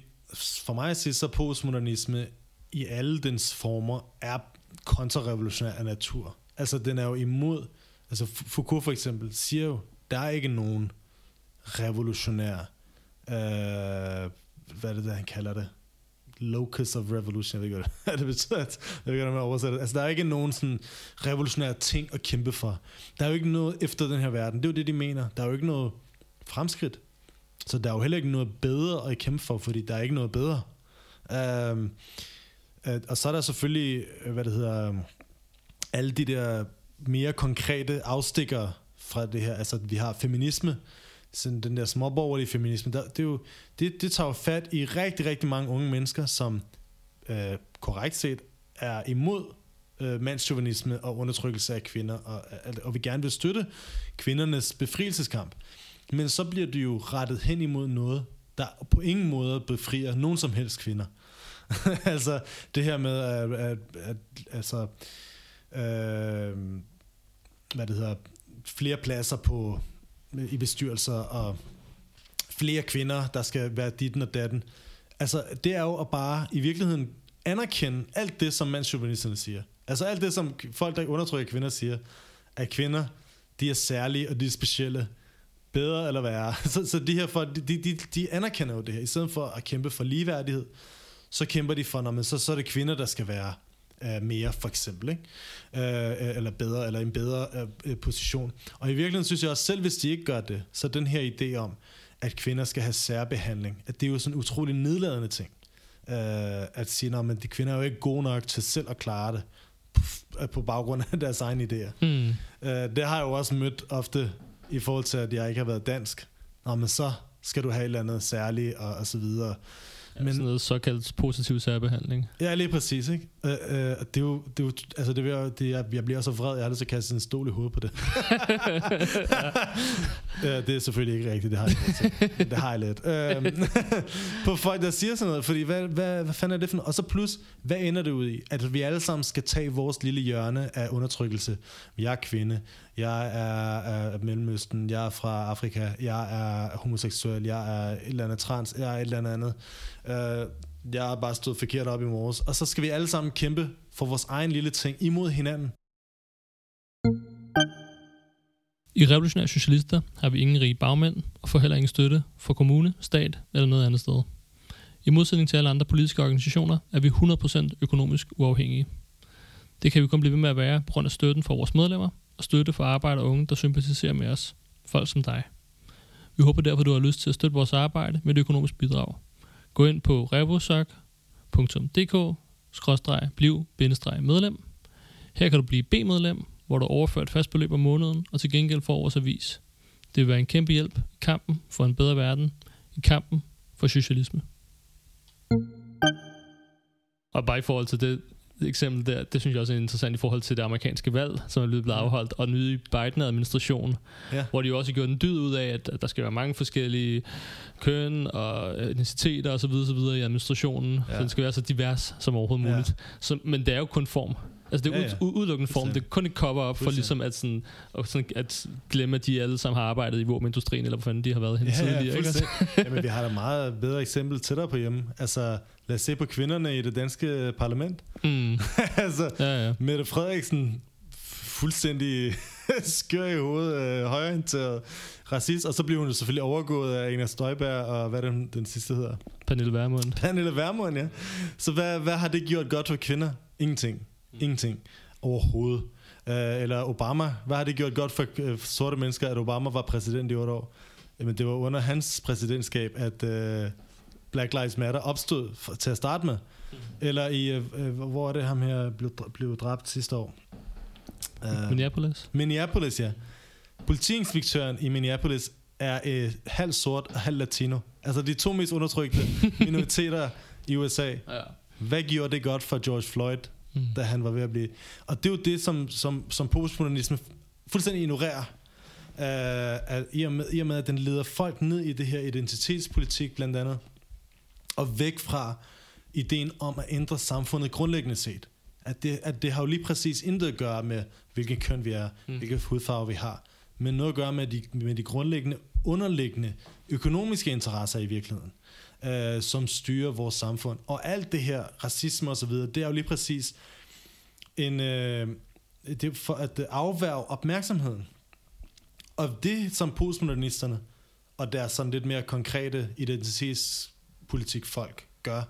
for mig at sige, så postmodernisme i alle dens former er kontrarevolutionær af natur. Altså den er jo imod, altså Foucault for eksempel siger jo, der er ikke nogen revolutionær, øh, hvad er det, der han kalder det? locus of revolution, jeg ved ikke, hvad det betyder, jeg ved ikke, hvad man oversætter Altså, der er ikke nogen sådan revolutionære ting at kæmpe for. Der er jo ikke noget efter den her verden. Det er jo det, de mener. Der er jo ikke noget fremskridt. Så der er jo heller ikke noget bedre at kæmpe for, fordi der er ikke noget bedre. Um, og så er der selvfølgelig, hvad det hedder, alle de der mere konkrete afstikker fra det her. Altså, vi har feminisme, sådan den der småborgerlige feminisme, der, det, er jo, det, det tager jo fat i rigtig, rigtig mange unge mennesker, som øh, korrekt set er imod øh, mandsjuvenisme og undertrykkelse af kvinder, og, øh, og vi gerne vil støtte kvindernes befrielseskamp. Men så bliver det jo rettet hen imod noget, der på ingen måde befrier nogen som helst kvinder. altså det her med, at, at, at altså, øh, hvad det hedder, flere pladser på i bestyrelser og flere kvinder, der skal være ditten og datten. Altså, det er jo at bare i virkeligheden anerkende alt det, som mandsjuvenisterne siger. Altså alt det, som folk, der undertrykker kvinder, siger, at kvinder, de er særlige, og de er specielle. Bedre eller værre. Så, så de her folk, de, de, de anerkender jo det her. I stedet for at kæmpe for ligeværdighed, så kæmper de for, når man, så, så er det kvinder, der skal være uh, mere, for eksempel. Ikke? Uh, eller bedre, eller en bedre uh, position. Og i virkeligheden synes jeg også, selv hvis de ikke gør det, så den her idé om, at kvinder skal have særbehandling, at det er jo sådan en utrolig nedladende ting. Uh, at sige, at de kvinder er jo ikke gode nok til selv at klare det på baggrund af deres egne idéer. Mm. Uh, det har jeg jo også mødt ofte i forhold til, at jeg ikke har været dansk. Nå, men så skal du have et eller andet særligt, og, og så videre. Ja, men, sådan noget såkaldt positiv særbehandling. Ja, lige præcis. Ikke? Øh, øh, det er jo, det er jo, altså det, vil, det er, jeg bliver så vred, jeg har det så kastet en stol i hovedet på det. ja. det er selvfølgelig ikke rigtigt, det har jeg lidt. Det har jeg lidt. Øh, på folk, der siger sådan noget, fordi hvad, hvad, hvad fanden er det for noget? Og så plus, hvad ender det ud i? At vi alle sammen skal tage vores lille hjørne af undertrykkelse. Jeg er kvinde, jeg er af Mellemøsten, jeg er fra Afrika, jeg er homoseksuel, jeg er et eller andet trans, jeg er et eller andet andet. Uh, jeg har bare stået forkert op i morges. Og så skal vi alle sammen kæmpe for vores egen lille ting imod hinanden. I Revolutionære Socialister har vi ingen rige bagmænd og får heller ingen støtte fra kommune, stat eller noget andet sted. I modsætning til alle andre politiske organisationer er vi 100% økonomisk uafhængige. Det kan vi kun blive ved med at være på grund af støtten fra vores medlemmer og støtte for arbejde og unge, der sympatiserer med os. Folk som dig. Vi håber derfor, du har lyst til at støtte vores arbejde med et økonomisk bidrag. Gå ind på revosok.dk bliv medlem. Her kan du blive B-medlem, hvor du overfører et fast beløb om måneden, og til gengæld får vores avis. Det vil være en kæmpe hjælp i kampen for en bedre verden, i kampen for socialisme. Og bare i forhold til det, eksempel der, det synes jeg også er interessant i forhold til det amerikanske valg, som er blevet afholdt, og den nye Biden-administration, ja. hvor de jo også har gjort en dyd ud af, at, der skal være mange forskellige køn og etniciteter og så videre, så videre i administrationen, ja. så den skal være så divers som overhovedet muligt. Ja. Så, men det er jo kun form. Altså det er ja, ja. udelukkende form. Det er kun et cover-up for ligesom at, sådan, at, sådan, at glemme, at de alle sammen har arbejdet i våbenindustrien, eller hvor fanden de har været hen ja, tidligere. Ja, ikke? Jamen, vi har da meget bedre eksempel til dig på hjemme. Altså, lad os se på kvinderne i det danske parlament. Mm. altså, ja, ja. Mette Frederiksen, fuldstændig skør i hovedet, øh, højorienteret racist, og så bliver hun selvfølgelig overgået af Inger Støjberg, og hvad er den, den sidste hedder? Pernille Vermund. Pernille Vermund, ja. Så hvad, hvad har det gjort godt for kvinder? Ingenting. Mm. Ingenting. Overhovedet. Uh, eller Obama. Hvad har det gjort godt for uh, sorte mennesker, at Obama var præsident i otte år? Jamen, det var under hans præsidentskab, at uh, Black Lives Matter opstod for, til at starte med. Mm. Eller i, uh, hvor er det ham her blev, blev dræbt sidste år? Uh, Minneapolis? Minneapolis, ja. Politiinspektøren i Minneapolis er øh, halv sort og halv latino. Altså de to mest undertrykte minoriteter i USA. Ja. Hvad gjorde det godt for George Floyd, mm. da han var ved at blive... Og det er jo det, som, som, som postmodernisme fuldstændig ignorerer. Uh, at i, og med, I og med, at den leder folk ned i det her identitetspolitik blandt andet, og væk fra ideen om at ændre samfundet grundlæggende set. At det, at det har jo lige præcis intet at gøre med, hvilken køn vi er, mm. hvilken hudfarve vi har, men noget at gøre med de, med de grundlæggende, underliggende økonomiske interesser i virkeligheden, øh, som styrer vores samfund. Og alt det her, racisme og så videre, det er jo lige præcis en, øh, det er for at afværge opmærksomheden. Og det, som postmodernisterne og deres sådan lidt mere konkrete identitetspolitik folk gør,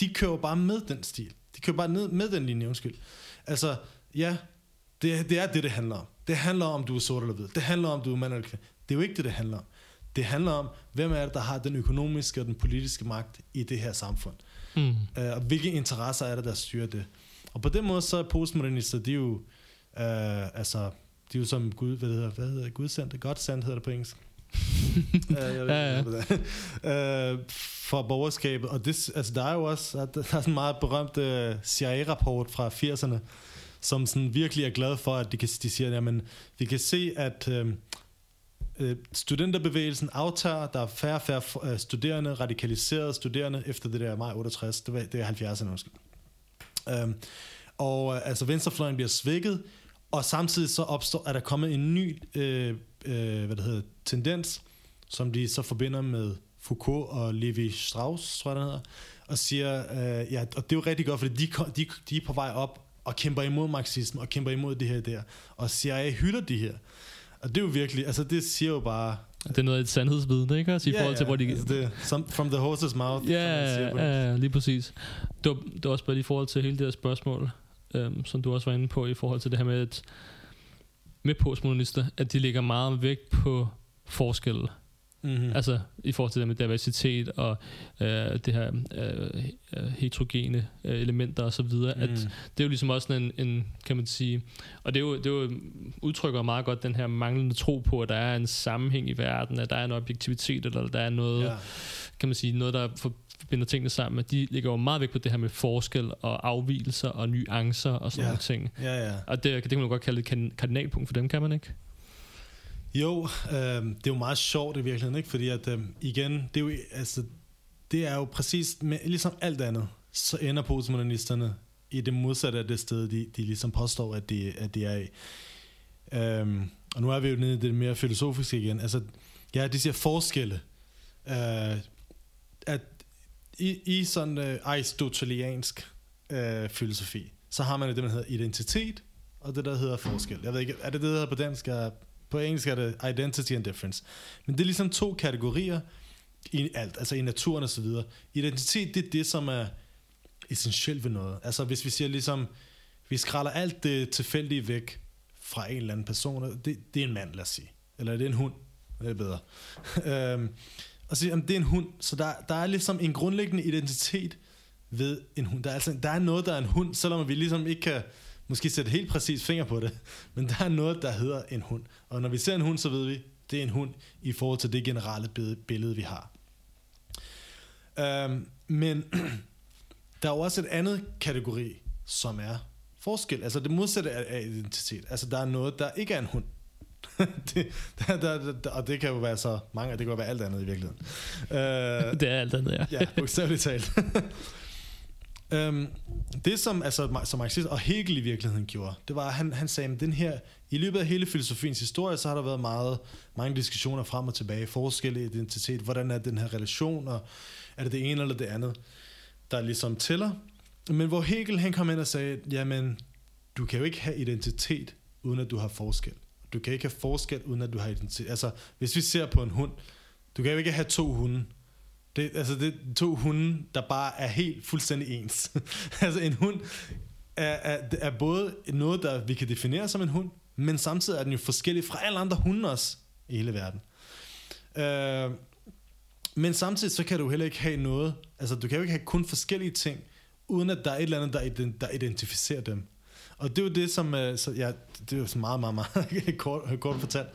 de kører bare med den stil. De kører bare ned med den linje, undskyld. Altså, ja, det, det er det, det handler om. Det handler om, du er sort eller hvid. Det handler om, du er mand eller kvinde. Det er jo ikke det, det handler om. Det handler om, hvem er det, der har den økonomiske og den politiske magt i det her samfund. Mm. Uh, og hvilke interesser er det, der styrer det. Og på den måde, så er postmodernister, de er jo, uh, altså, de er jo som Gud, hvad hedder, hvad hedder Gudsendt, Godsendt hedder det på engelsk. uh, jeg ved, ja, ja. uh, for borgerskabet. Og det, altså, der er jo også der er sådan en meget berømt uh, CIA-rapport fra 80'erne, som sådan virkelig er glad for, at de, kan, de siger, jamen, vi kan se, at øh, øh, studenterbevægelsen aftager, der er færre og færre øh, studerende, radikaliserede studerende, efter det der maj 68, det, var, det er 70'erne måske. Øhm, og øh, altså venstrefløjen bliver svækket, og samtidig så opstår, at der kommet en ny øh, øh, hvad det hedder, tendens, som de så forbinder med Foucault og Levi Strauss, tror jeg, det hedder, og siger, øh, ja, og det er jo rigtig godt, fordi de, de, de er på vej op og kæmper imod marxisme, og kæmper imod det her der. Og CIA hylder de her. Og det er jo virkelig, altså det siger jo bare... Det er noget af et sandhedsvidne, ikke også? I ja, forhold til, hvor de... Altså det, some, from the horse's mouth. Ja, ja, lige præcis. Det var, det var også bare i forhold til hele det her spørgsmål, øhm, som du også var inde på, i forhold til det her med, at med postmodernister, at de lægger meget vægt på forskel. Mm-hmm. Altså i forhold til det med diversitet og øh, det her øh, øh, heterogene øh, elementer og så videre, mm. at det er jo ligesom også en, en, kan man sige, og det er jo, det er jo udtrykker meget godt den her manglende tro på, at der er en sammenhæng i verden, at der er en objektivitet, eller der er noget, ja. kan man sige, noget, der forbinder tingene sammen, at de ligger jo meget væk på det her med forskel og afvielser og nuancer og sådan ja. nogle ting. Ja, ja. Og det, det kan man godt kalde et kardinalpunkt for dem, kan man ikke? Jo, øh, det er jo meget sjovt i virkeligheden, ikke? fordi at øh, igen, det er jo, altså, det er jo præcis, med, ligesom alt andet, så ender postmodernisterne i det modsatte af det sted, de, de ligesom påstår, at de, at de er i. Øhm, og nu er vi jo nede i det mere filosofiske igen. Altså, ja, de siger forskelle. Øh, at i, i sådan øh, aristoteliansk øh, filosofi, så har man det, man hedder identitet, og det, der hedder forskel. Jeg ved ikke, er det det, der hedder på dansk? Er, på engelsk er det identity and difference. Men det er ligesom to kategorier i alt, altså i naturen og så videre. Identitet, det er det, som er essentielt ved noget. Altså hvis vi siger ligesom, vi skralder alt det tilfældige væk fra en eller anden person, det, det er en mand, lad os sige. Eller det er en hund, det er bedre. øhm, og sige, det er en hund, så der, der er ligesom en grundlæggende identitet ved en hund. Der er, altså, der er noget, der er en hund, selvom vi ligesom ikke kan måske sætte helt præcis finger på det, men der er noget, der hedder en hund. Og når vi ser en hund, så ved vi, det er en hund i forhold til det generelle billede, vi har. Øhm, men der er jo også et andet kategori, som er forskel. Altså det modsatte af identitet. Altså der er noget, der ikke er en hund. det, der, der, der, og det kan jo være så mange, det kan jo være alt andet i virkeligheden. Øh, det er alt andet, ja. ja, bogstaveligt talt. Øhm, det som, altså, som marxist og Hegel i virkeligheden gjorde, det var, at han, han sagde, at den her, i løbet af hele filosofiens historie, så har der været meget, mange diskussioner frem og tilbage, forskellige identitet, hvordan er den her relation, og er det det ene eller det andet, der ligesom tæller. Men hvor Hegel han kom ind og sagde, jamen, du kan jo ikke have identitet, uden at du har forskel. Du kan ikke have forskel, uden at du har identitet. Altså, hvis vi ser på en hund, du kan jo ikke have to hunde, det, altså det er to hunde, der bare er helt fuldstændig ens. altså en hund er, er, er både noget, der vi kan definere som en hund, men samtidig er den jo forskellig fra alle andre hunde også i hele verden. Øh, men samtidig så kan du heller ikke have noget, altså du kan jo ikke have kun forskellige ting, uden at der er et eller andet, der, der identificerer dem. Og det er jo det, som... Øh, så, ja, det er jo så meget, meget, meget kort, kort fortalt.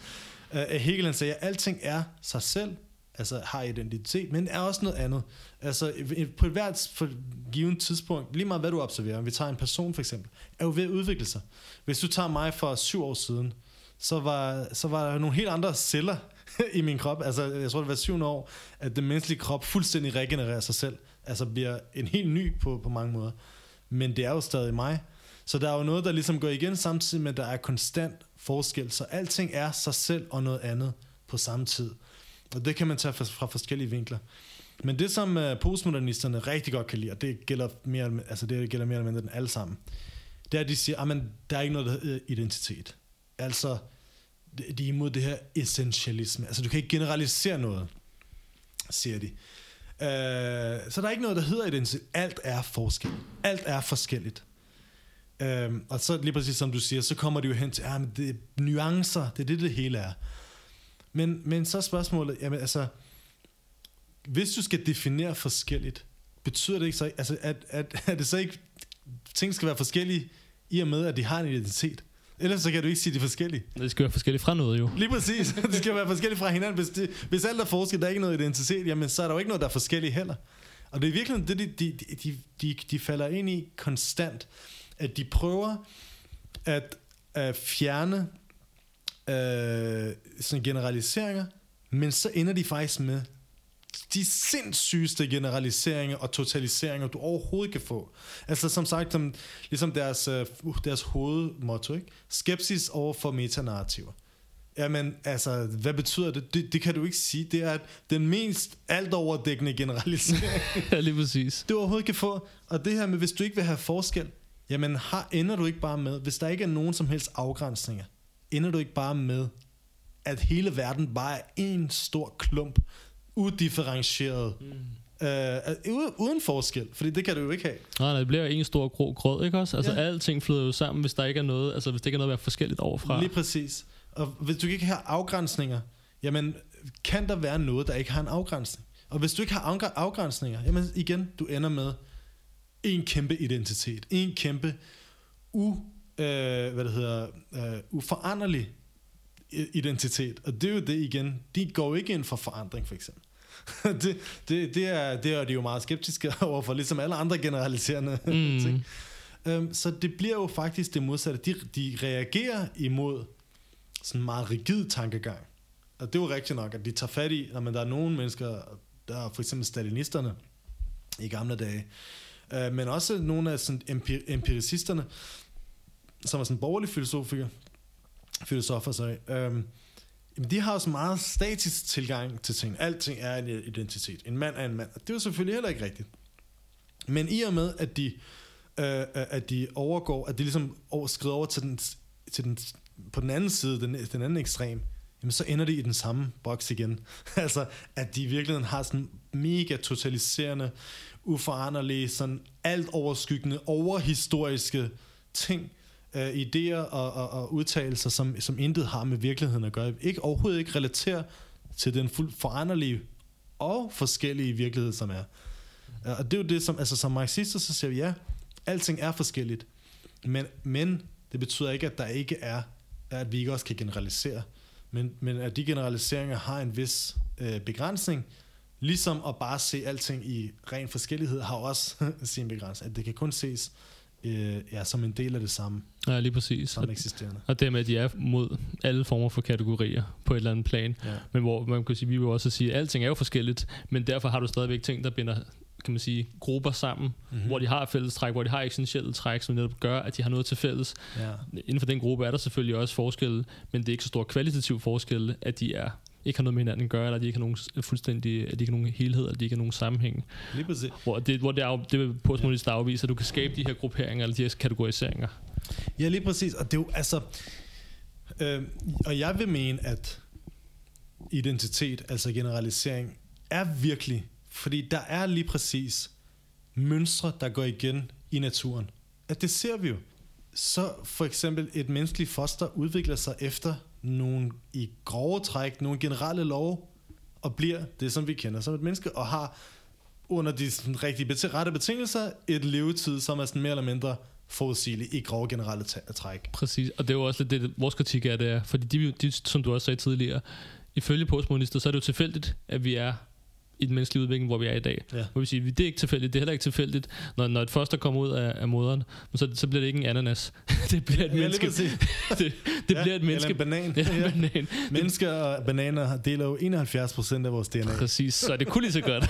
Uh, Hegel han sagde, at alting er sig selv, altså har identitet, men er også noget andet. Altså på et hvert for givet tidspunkt, lige meget hvad du observerer, vi tager en person for eksempel, er jo ved at udvikle sig. Hvis du tager mig for syv år siden, så var, så var der nogle helt andre celler i min krop. Altså jeg tror det var syvende år, at den menneskelige krop fuldstændig regenererer sig selv. Altså bliver en helt ny på, på mange måder. Men det er jo stadig mig. Så der er jo noget, der ligesom går igen samtidig med, at der er konstant forskel. Så alting er sig selv og noget andet på samme tid. Og det kan man tage fra, fra forskellige vinkler. Men det, som uh, postmodernisterne rigtig godt kan lide, og det gælder mere, altså det gælder mere eller mindre den alle sammen, det er, at de siger, ah, at der er ikke noget, der hedder øh, identitet. Altså, de er imod det her essentialisme. Altså, du kan ikke generalisere noget, siger de. Øh, så der er ikke noget, der hedder identitet. Alt er forskel. Alt er forskelligt. Øh, og så lige præcis som du siger, så kommer det jo hen til, ah, at det er nuancer, det er det, det hele er. Men, men så er spørgsmålet, jamen altså, hvis du skal definere forskelligt, betyder det ikke så, altså, at, at, at det så ikke, ting skal være forskellige, i og med, at de har en identitet? Ellers så kan du ikke sige, at de er forskellige. Det skal være forskellige fra noget jo. Lige præcis. Det skal være forskellige fra hinanden. Hvis, det, hvis alt er forskelligt, der er ikke noget identitet, jamen så er der jo ikke noget, der er forskelligt heller. Og det er virkelig det, de, de, de, de, de falder ind i konstant, at de prøver at, at fjerne øh, sådan generaliseringer, men så ender de faktisk med de sindssygeste generaliseringer og totaliseringer, du overhovedet kan få. Altså som sagt, som, ligesom deres, uh, deres hovedmotto, ikke? skepsis over for metanarrativer. Jamen, altså, hvad betyder det? det? Det kan du ikke sige. Det er den mest altoverdækkende generalisering. ja, lige præcis. Du overhovedet kan få. Og det her med, hvis du ikke vil have forskel, jamen har, ender du ikke bare med, hvis der ikke er nogen som helst afgrænsninger, ender du ikke bare med, at hele verden bare er en stor klump, udifferentieret, mm. øh, uden forskel, fordi det kan du jo ikke have. Nej, nej, det bliver en stor grå grød, ikke også? Altså ja. alting flyder jo sammen, hvis der ikke er noget, altså hvis det ikke er noget at være forskelligt overfra. Lige præcis. Og hvis du ikke har afgrænsninger, jamen kan der være noget, der ikke har en afgrænsning? Og hvis du ikke har afgrænsninger, jamen igen, du ender med en kæmpe identitet, en kæmpe u øh, hvad det hedder, øh, uforanderlig identitet. Og det er jo det igen. De går ikke ind for forandring, for eksempel. det, det, det, er, det er de jo meget skeptiske overfor, ligesom alle andre generaliserende mm. ting. Um, så det bliver jo faktisk det modsatte. De, de reagerer imod sådan en meget rigid tankegang. Og det er jo rigtigt nok, at de tager fat i, når man der er nogle mennesker, der er for eksempel stalinisterne i gamle dage, uh, men også nogle af sådan empir- empiricisterne, som er sådan borgerlig filosofiker, filosofer, sorry, øhm, jamen de har også meget statisk tilgang til ting. Alting er en identitet. En mand er en mand. Det er jo selvfølgelig heller ikke rigtigt. Men i og med, at de, øh, at de overgår, at de ligesom skrider over til den, til den, på den anden side, den, den anden ekstrem, jamen så ender de i den samme boks igen. altså, at de i virkeligheden har sådan mega totaliserende, uforanderlige, sådan alt overskyggende, overhistoriske ting, øh, idéer og, og, og udtalelser, som, som intet har med virkeligheden at gøre. Ikke overhovedet ikke relaterer til den fuld foranderlige og forskellige virkelighed, som er. Øh, og det er jo det, som, altså som marxister, så siger vi, ja, alting er forskelligt, men, men det betyder ikke, at der ikke er, at vi ikke også kan generalisere, men, men at de generaliseringer har en vis øh, begrænsning, ligesom at bare se alting i ren forskellighed, har også sin begrænsning, at det kan kun ses øh, ja, som en del af det samme. Ja, lige præcis. Som eksisterende. Og det med, at de er mod alle former for kategorier på et eller andet plan. Ja. Men hvor man kan sige, vi vil også sige, at alting er jo forskelligt, men derfor har du stadigvæk ting, der binder kan man sige, grupper sammen, mm-hmm. hvor de har fælles træk, hvor de har essentielle træk, som netop gør, at de har noget til fælles. Ja. Inden for den gruppe er der selvfølgelig også forskelle, men det er ikke så stor kvalitativ forskel, at de er ikke har noget med hinanden at gøre, eller de ikke har nogen fuldstændig, at de ikke har nogen helhed, eller de ikke har nogen sammenhæng. Lige præcis. Hvor det, hvor det, er, det vil postmodernist ja. afvise, at du kan skabe de her grupperinger, eller de her kategoriseringer. Ja, lige præcis. Og det er jo, altså, øh, og jeg vil mene, at identitet, altså generalisering, er virkelig, fordi der er lige præcis mønstre, der går igen i naturen. At det ser vi jo. Så for eksempel et menneskeligt foster udvikler sig efter nogle i grove træk, nogle generelle lov, og bliver det, som vi kender som et menneske, og har under de sådan, rigtige rette betingelser et levetid, som er sådan mere eller mindre forudsigelig i grove generelle træk. Præcis, og det er jo også lidt det, vores kritik er, det er, fordi de, de, som du også sagde tidligere, ifølge postmodernister, så er det jo tilfældigt, at vi er i den menneskelige udvikling, hvor vi er i dag. Ja. Hvor vi siger, det er ikke tilfældigt, det er heller ikke tilfældigt, når, når et foster kommer ud af, af moderen, så, så bliver det ikke en ananas. det bliver et ja, menneske. det, det ja, bliver et menneske. En banan. Ja, ja. banan. Mennesker og bananer deler jo 71% af vores DNA. Præcis, så det kunne lige så godt.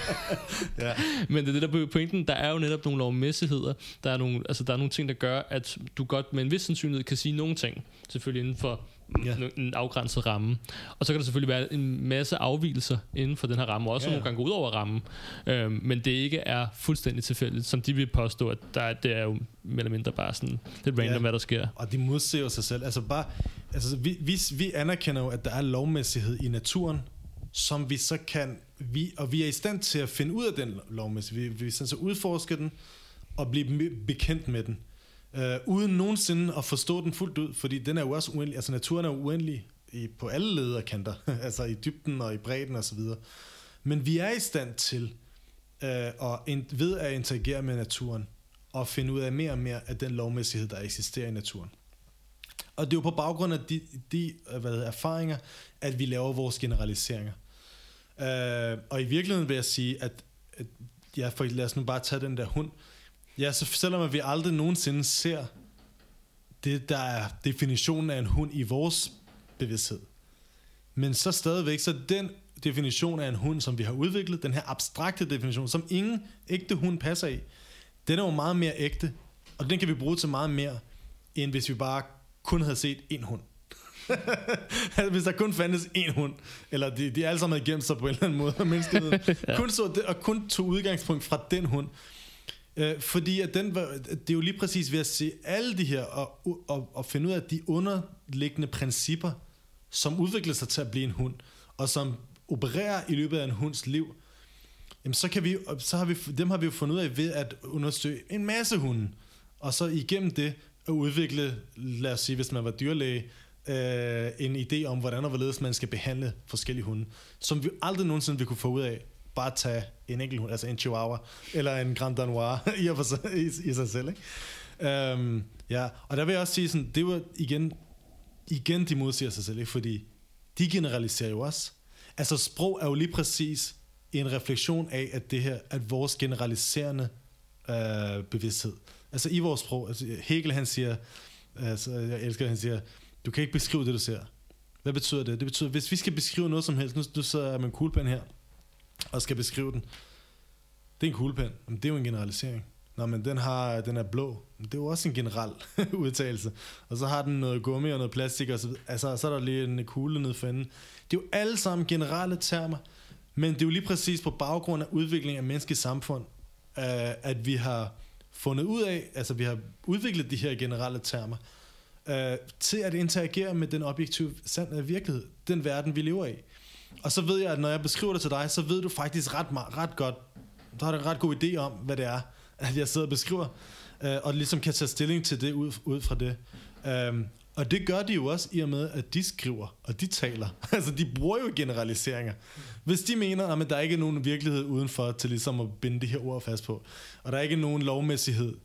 ja. Men det er det der pointen, der er jo netop nogle lovmæssigheder, der er nogle, altså der er nogle ting, der gør, at du godt med en vis sandsynlighed kan sige nogle ting, selvfølgelig inden for ja. en afgrænset ramme. Og så kan der selvfølgelig være en masse afvielser inden for den her ramme, og også ja. nogle gange gå ud over rammen. Øhm, men det ikke er fuldstændig tilfældigt, som de vil påstå, at der, det er jo mere eller mindre bare sådan lidt random, ja. hvad der sker. Og de modsiger sig selv. Altså bare, altså vi, vi, vi anerkender jo, at der er lovmæssighed i naturen, som vi så kan, vi, og vi er i stand til at finde ud af den lovmæssighed. Vi, vi er i stand til at udforske den, og blive bekendt med den øh, uden nogensinde at forstå den fuldt ud, fordi den er jo også uendelig, altså naturen er uendelig i, på alle lederkanter, altså i dybden og i bredden og så videre. Men vi er i stand til øh, at, ved at interagere med naturen og finde ud af mere og mere af den lovmæssighed, der eksisterer i naturen. Og det er jo på baggrund af de, de øh, hvad hedder, erfaringer, at vi laver vores generaliseringer. Øh, og i virkeligheden vil jeg sige, at, at ja, for lad os nu bare tage den der hund. Ja, så selvom vi aldrig nogensinde ser det, der er definitionen af en hund i vores bevidsthed, men så stadigvæk, så den definition af en hund, som vi har udviklet, den her abstrakte definition, som ingen ægte hund passer i, den er jo meget mere ægte, og den kan vi bruge til meget mere, end hvis vi bare kun havde set en hund. altså, hvis der kun fandtes én hund, eller de, de alle sammen havde gemt sig på en eller anden måde, menneskeheden, ja. kun så det, og kun tog udgangspunkt fra den hund, Øh, fordi at den det er jo lige præcis ved at se alle de her, og, og, og finde ud af de underliggende principper, som udvikler sig til at blive en hund, og som opererer i løbet af en hunds liv, jamen så, kan vi, så har vi, dem har vi jo fundet ud af ved at undersøge en masse hunde, og så igennem det at udvikle, lad os sige, hvis man var dyrlæge, øh, en idé om, hvordan og hvorledes man skal behandle forskellige hunde, som vi aldrig nogensinde vil kunne få ud af, bare tage en enkelt hund, altså en chihuahua, eller en Grand Danois i, for sig, i, i sig selv. Ikke? Um, ja, og der vil jeg også sige, sådan, det var igen, igen de modsiger sig selv, ikke? fordi de generaliserer jo også. Altså sprog er jo lige præcis en refleksion af, at det her, at vores generaliserende øh, bevidsthed, altså i vores sprog, altså Hegel han siger, altså jeg elsker, han siger, du kan ikke beskrive det, du ser. Hvad betyder det? Det betyder, hvis vi skal beskrive noget som helst, nu, nu sidder jeg med en kuglepen her, og skal beskrive den. Det er en kuglepen. Jamen, det er jo en generalisering. Nå, men den, har, den er blå. Det er jo også en generel udtalelse. Og så har den noget gummi og noget plastik, og så, altså, så er der lige en kugle nede for enden. Det er jo alle sammen generelle termer, men det er jo lige præcis på baggrund af udviklingen af menneskets samfund, øh, at vi har fundet ud af, altså vi har udviklet de her generelle termer, øh, til at interagere med den objektive øh, virkelighed, den verden, vi lever i. Og så ved jeg, at når jeg beskriver det til dig, så ved du faktisk ret, ret godt, du har en ret god idé om, hvad det er, at jeg sidder og beskriver, øh, og ligesom kan tage stilling til det ud, ud fra det. Um, og det gør de jo også i og med, at de skriver, og de taler. altså, de bruger jo generaliseringer. Hvis de mener, at der ikke er nogen virkelighed udenfor, til ligesom at binde de her ord fast på, og der er ikke nogen lovmæssighed,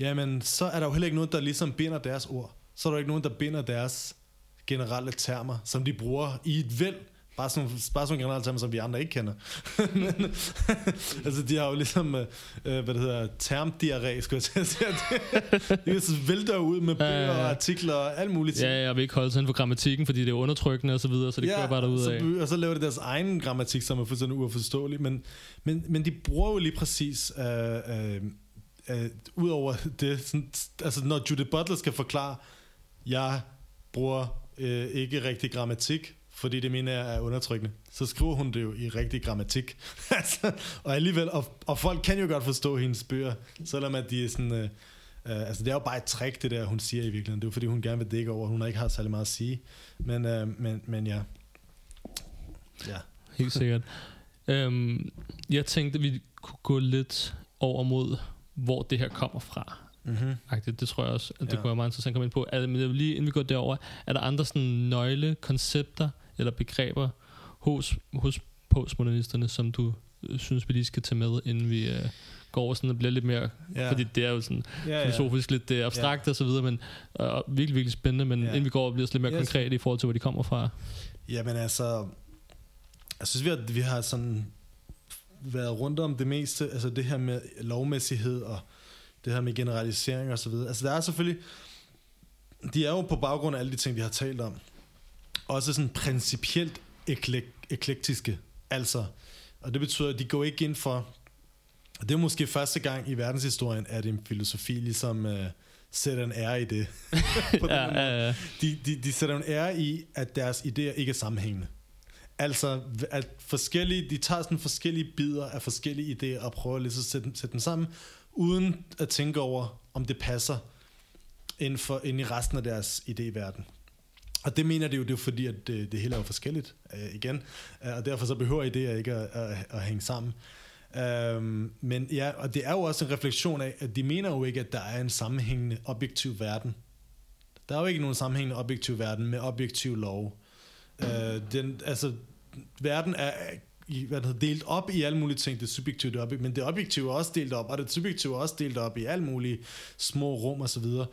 jamen, så er der jo heller ikke noget, der ligesom binder deres ord. Så er der ikke nogen, der binder deres generelle termer, som de bruger i et væld Bare sådan, bare sådan generelt termer, som vi andre ikke kender. Men, altså, de har jo ligesom, øh, øh hvad det hedder, termdiarré, skulle jeg til at sige. De så vælter ud med bøger ja, ja, ja. og artikler og alt muligt. Ja, jeg vil ikke holde sig for grammatikken, fordi det er undertrykkende og så videre, så det ja, kører bare derud af. Og så laver de deres egen grammatik, som er fuldstændig uforståelig. Men, men, men de bruger jo lige præcis, øh, øh, øh, ud over det, sådan, altså når Judith Butler skal forklare, jeg bruger øh, ikke rigtig grammatik, fordi det mener jeg er undertrykkende. Så skriver hun det jo i rigtig grammatik. altså, og alligevel, og, og folk kan jo godt forstå hendes bøger, selvom at de er sådan... Øh, øh, altså det er jo bare et trick, det der, hun siger i virkeligheden. Det er jo fordi, hun gerne vil dække over, hun har ikke har særlig meget at sige. Men, øh, men, men ja. Ja. Helt sikkert. øhm, jeg tænkte, vi kunne gå lidt over mod, hvor det her kommer fra. Mm-hmm. Det tror jeg også, at det ja. kunne være meget interessant at komme ind på. Men lige inden vi går derover, er der andre sådan nøgle koncepter, eller begreber hos, hos postmodernisterne, som du øh, synes, vi lige skal tage med, inden vi øh, går over sådan og bliver lidt mere... Ja. Fordi det er jo sådan ja, filosofisk lidt det er abstrakt og så videre, men øh, virkelig, virkelig spændende, men Ja. inden vi går over og bliver lidt mere Yes. konkret i forhold til, hvor de kommer fra. Jamen altså, jeg synes, vi har, vi har sådan været rundt om det meste, altså det her med lovmæssighed og det her med generalisering og så videre. Altså der er selvfølgelig, de er jo på baggrund af alle de ting, vi har talt om, også sådan principielt eklek- eklektiske, altså, og det betyder, at de går ikke ind for, det er måske første gang i verdenshistorien, at en filosofi ligesom øh, sætter en ære i det. På Ja, ja, ja. de, de, de sætter en ære i, at deres idéer ikke er sammenhængende. Altså, at forskellige, de tager sådan forskellige bidder af forskellige idéer og prøver lidt at sætte, sætte dem sammen, uden at tænke over, om det passer ind, for, ind i resten af deres idéverden. Og det mener det jo, det er fordi, at det, det hele er jo forskelligt øh, igen, øh, og derfor så behøver idéer ikke at, at, at hænge sammen. Øhm, men ja, og det er jo også en refleksion af, at de mener jo ikke, at der er en sammenhængende objektiv verden. Der er jo ikke nogen sammenhængende objektiv verden med objektiv lov. Øh, den, altså, verden er i, hvad hedder, delt op i alle mulige ting. Det subjektive, det objektive, men det objektive er også delt op, og det subjektive er også delt op i alle mulige små rum og så videre.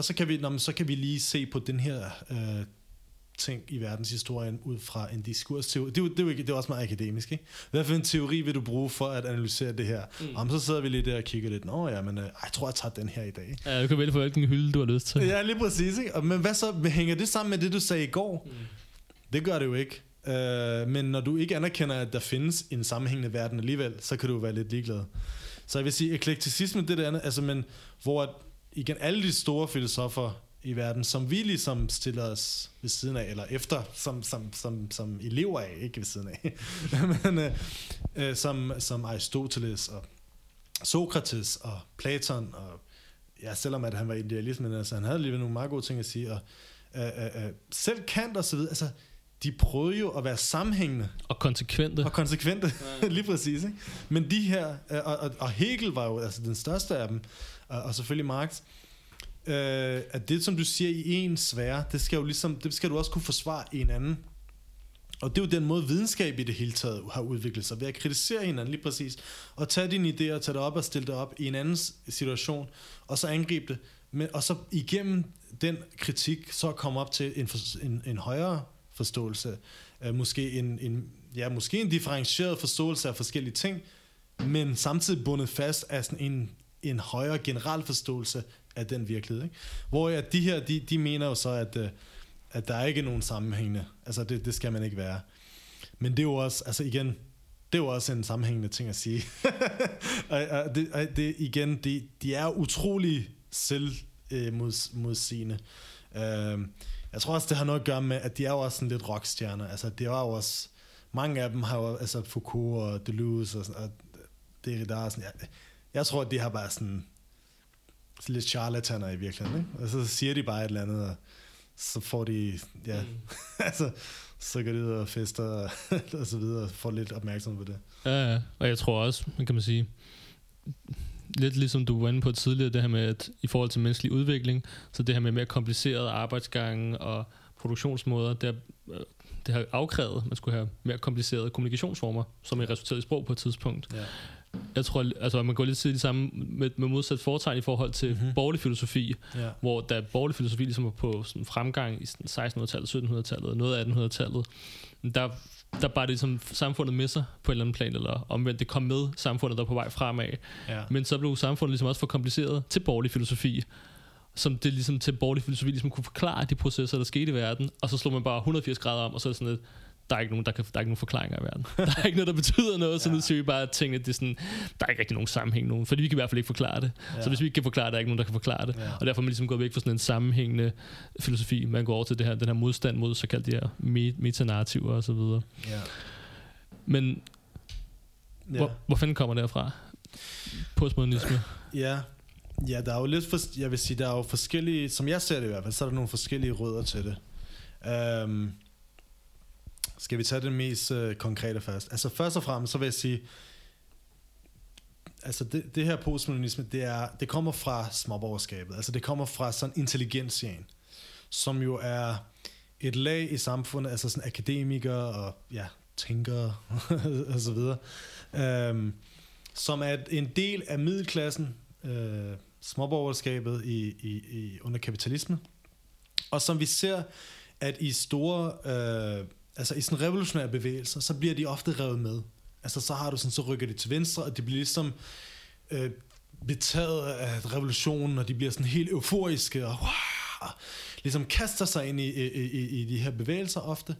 Og så kan vi, nå, så kan vi lige se på den her øh, ting i verdenshistorien ud fra en diskursteori. Det er, jo, det, er jo ikke, det er også meget akademisk, ikke? Hvad for en teori vil du bruge for at analysere det her? Mm. Om så sidder vi lige der og kigger lidt. Nå ja, men øh, jeg tror, jeg tager den her i dag. Ja, du kan vælge for hvilken hylde, du har lyst til. Ja, lige præcis. Ikke? Og- Men hvad så? Hænger det sammen med det, du sagde i går? Mm. Det gør det jo ikke. Uh, men når du ikke anerkender, at der findes en sammenhængende verden alligevel, så kan du jo være lidt ligeglad. Så jeg vil sige, eklekticisme, det er det andet, altså, men hvor at, igen alle de store filosofer i verden, som vi ligesom stiller os ved siden af, eller efter, som, som, som, som elever af, ikke ved siden af, men øh, øh, som, som Aristoteles og Sokrates og Platon, og ja, selvom at han var idealist, men altså, han havde alligevel nogle meget gode ting at sige, og øh, øh, øh selv Kant og så videre, altså, de prøvede jo at være sammenhængende Og konsekvente. og konsekvente, lige præcis. Ikke? Men de her, øh, og, og, og Hegel var jo altså den største af dem, og, og selvfølgelig Marx, øh, at det, som du siger i en sfære, det skal, jo ligesom, det skal du også kunne forsvare i en anden. Og det er jo den måde, videnskab i det hele taget har udviklet sig, ved at kritisere hinanden lige præcis, og tage dine idéer, tage det op og stille det op i en anden situation, og så angribe det, men, og så igennem den kritik, så komme op til en, en, en højere forståelse, øh, måske en, en, ja, måske en differentieret forståelse af forskellige ting, men samtidig bundet fast af sådan en, en højere generel forståelse af den virkelighed. Ikke? Hvor at de her, de, de mener jo så, at, øh, at der er ikke nogen sammenhængende. Altså det, det skal man ikke være. Men det er jo også, altså igen, det er jo også en sammenhængende ting at sige. og, og det, og det, igen, de, de er utrolig selvmodsigende. Øh, jeg tror også, det har noget at gøre med, at de er jo også sådan lidt rockstjerner. Altså, det var jo også... Mange af dem har jo, altså Foucault og Deleuze og, sådan, og det der er sådan, jeg, jeg tror, at de har bare sådan, sådan lidt charlataner i virkeligheden, ikke? Og så siger de bare et eller andet, og så får de, ja, mm. altså, så går de ud og fester og, og så videre, og får lidt opmærksomhed på det. Ja, ja. Og jeg tror også, man kan man sige, lidt ligesom du var inde på tidligere, det her med, at i forhold til menneskelig udvikling, så det her med mere komplicerede arbejdsgange og produktionsmåder, det, har, øh, det har afkrævet, at man skulle have mere komplicerede kommunikationsformer, som er resulteret i sprog på et tidspunkt. Ja. Jeg tror, altså man går lidt til det samme med, med modsat foretegn i forhold til Mhm. mm-hmm. borgerlig filosofi, Ja. hvor da borgerlig filosofi ligesom var på sådan fremgang i sådan 1600-tallet, 1700-tallet, noget af 1800-tallet, der, der bare det ligesom samfundet med sig på en eller anden plan, eller omvendt, det kom med samfundet, der på vej fremad. Ja. Men så blev samfundet ligesom også for kompliceret til borgerlig filosofi, som det ligesom til borgerlig filosofi ligesom kunne forklare de processer, der skete i verden, og så slog man bare 180 grader om, og så er sådan lidt, der er ikke nogen, der, kan, der er ikke nogen forklaringer i verden. Der er ikke noget, der betyder noget, så Ja. nu siger vi bare ting, at det er sådan, der er ikke rigtig nogen sammenhæng nogen, fordi vi kan i hvert fald ikke forklare det. Ja. Så hvis vi ikke kan forklare det, er der ikke nogen, der kan forklare det. Ja. Og derfor er man ligesom gået væk fra sådan en sammenhængende filosofi. Man går over til det her, den her modstand mod såkaldt de her me- metanarrativer og så videre. Ja. Men Ja. hvor, hvor fanden kommer det herfra? Postmodernisme. Ja. Ja, der er jo lidt, for, jeg vil sige, der er jo forskellige, som jeg ser det i hvert fald, så er der nogle forskellige rødder til det. Um, skal vi tage det mest øh, konkrete først? Altså først og fremmest, så vil jeg sige, altså det, det her postmodernisme, det, er, det kommer fra småborgerskabet. Altså det kommer fra sådan intelligensien, som jo er et lag i samfundet, altså sådan akademikere og ja, tænkere og så videre, øhm, som er en del af middelklassen, øh, småborgerskabet i, i, i, under kapitalismen, og som vi ser, at i store, øh, altså i sådan revolutionære bevægelser, så bliver de ofte revet med. Altså så har du sådan, så rykker de til venstre, og de bliver ligesom øh, betaget af revolutionen, og de bliver sådan helt euforiske, og wow, ligesom kaster sig ind i, i, i, i de her bevægelser ofte.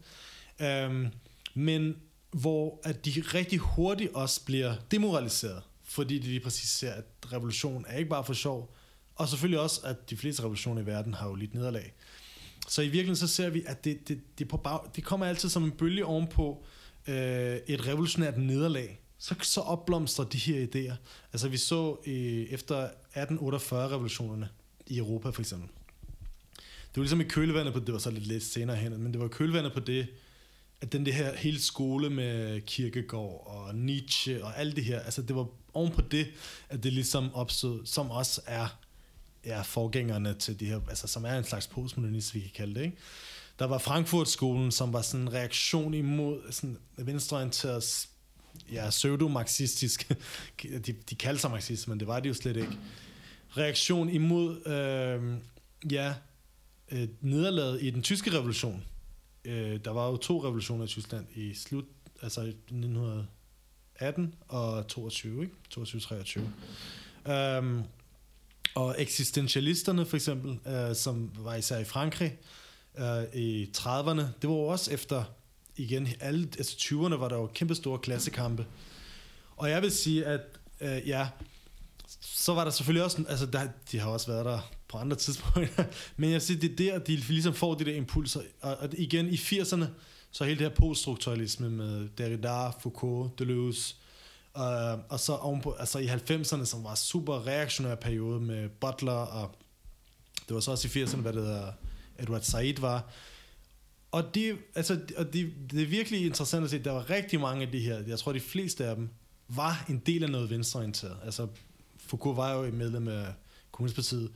Um, men hvor at de rigtig hurtigt også bliver demoraliseret, fordi de lige præcis ser, at revolution er ikke bare for sjov, og selvfølgelig også, at de fleste revolutioner i verden har jo lidt nederlag. Så i virkeligheden så ser vi, at det, det, det, på bag, det kommer altid som en bølge ovenpå øh, et revolutionært nederlag. Så, så opblomstrer de her idéer. Altså vi så øh, efter 1848-revolutionerne i Europa for eksempel. Det var ligesom i kølvandet på, det var så lidt lidt senere hen, men det var kølvandet på det, at den det her hele skole med Kierkegaard og Nietzsche og alt det her, altså det var oven på det, at det ligesom opstod, som også er, ja, forgængerne til de her, altså som er en slags postmodernist, vi kan kalde det, ikke? Der var Frankfurt-skolen, som var sådan en reaktion imod sådan venstreorienteret, ja, pseudo-marxistisk, de, de kaldte sig marxist, men det var de jo slet ikke. Reaktion imod, øh, ja, øh, nederlaget i den tyske revolution. Øh, der var jo to revolutioner i Tyskland i slut, altså 1918 og 22, ikke? 22-23. Um, og eksistentialisterne for eksempel, øh, som var især i Frankrig øh, i 30'erne, det var jo også efter, igen, alle, altså 20'erne var der jo kæmpe store klassekampe. Og jeg vil sige, at øh, ja, så var der selvfølgelig også, altså der, de har også været der på andre tidspunkter, men jeg siger, det er der, de ligesom får de der impulser, og, og igen i 80'erne, så hele det her poststrukturalisme med Derrida, Foucault, Deleuze, uh, og så ovenpå, altså i 90'erne, som var super reaktionær periode med Butler, og det var så også i 80'erne, hvad det hedder, Edward Said var, og, de, altså, og de, det er virkelig interessant at se, at der var rigtig mange af de her, jeg tror de fleste af dem, var en del af noget venstreorienteret. Altså Foucault var jo et medlem af Kommunistpartiet.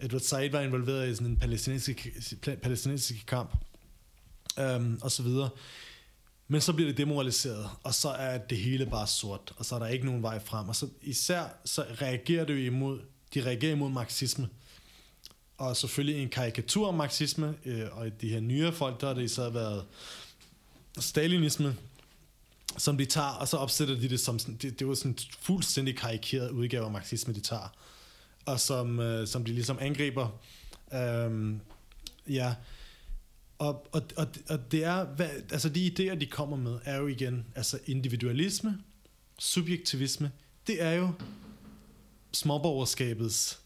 Edward Said var involveret i sådan en palæstinensisk, palæstinensisk kamp, um, og så videre. Men så bliver det demoraliseret, og så er det hele bare sort, og så er der ikke nogen vej frem. Og så især så reagerer det jo imod, de reagerer imod marxisme. Og selvfølgelig en karikatur af marxisme, øh, og de her nye folk, der har det især været stalinisme, som de tager, og så opsætter de det som, det, det var sådan en fuldstændig karikeret udgave af marxisme, de tager, og som, øh, som de ligesom angriber. Øhm, ja, og, og, og, og det er, hvad, altså de idéer, de kommer med, er jo igen, altså individualisme, subjektivisme, det er jo småborgerskabets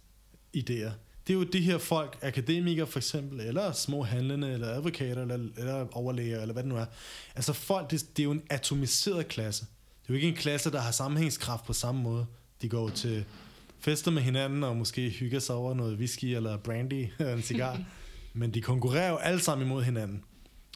idéer. Det er jo de her folk, akademikere for eksempel, eller små handlende, eller advokater, eller, eller overlæger, eller hvad det nu er. Altså folk, det, det er jo en atomiseret klasse. Det er jo ikke en klasse, der har sammenhængskraft på samme måde. De går til fester med hinanden, og måske hygger sig over noget whisky, eller brandy, eller en cigar. Men de konkurrerer jo alle sammen imod hinanden.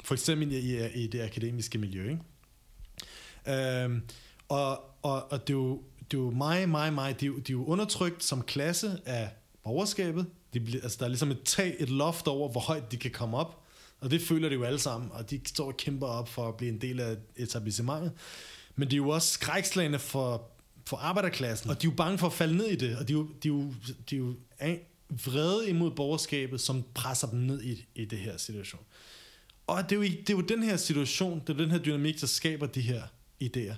For eksempel i, i det akademiske miljø. Ikke? Øhm, og, og, og det, er jo, det er jo mig, mig, mig. De, de er jo undertrykt som klasse af borgerskabet. De bliver, altså, der er ligesom et tag, et loft over, hvor højt de kan komme op. Og det føler de jo alle sammen, og de står og kæmper op for at blive en del af etablissementet. Men de er jo også skrækslagende for, for arbejderklassen, og de er jo bange for at falde ned i det, og de er jo, de er jo, de er jo vrede imod borgerskabet, som presser dem ned i, i det her situation. Og det er, jo, det er jo den her situation, det er den her dynamik, der skaber de her idéer.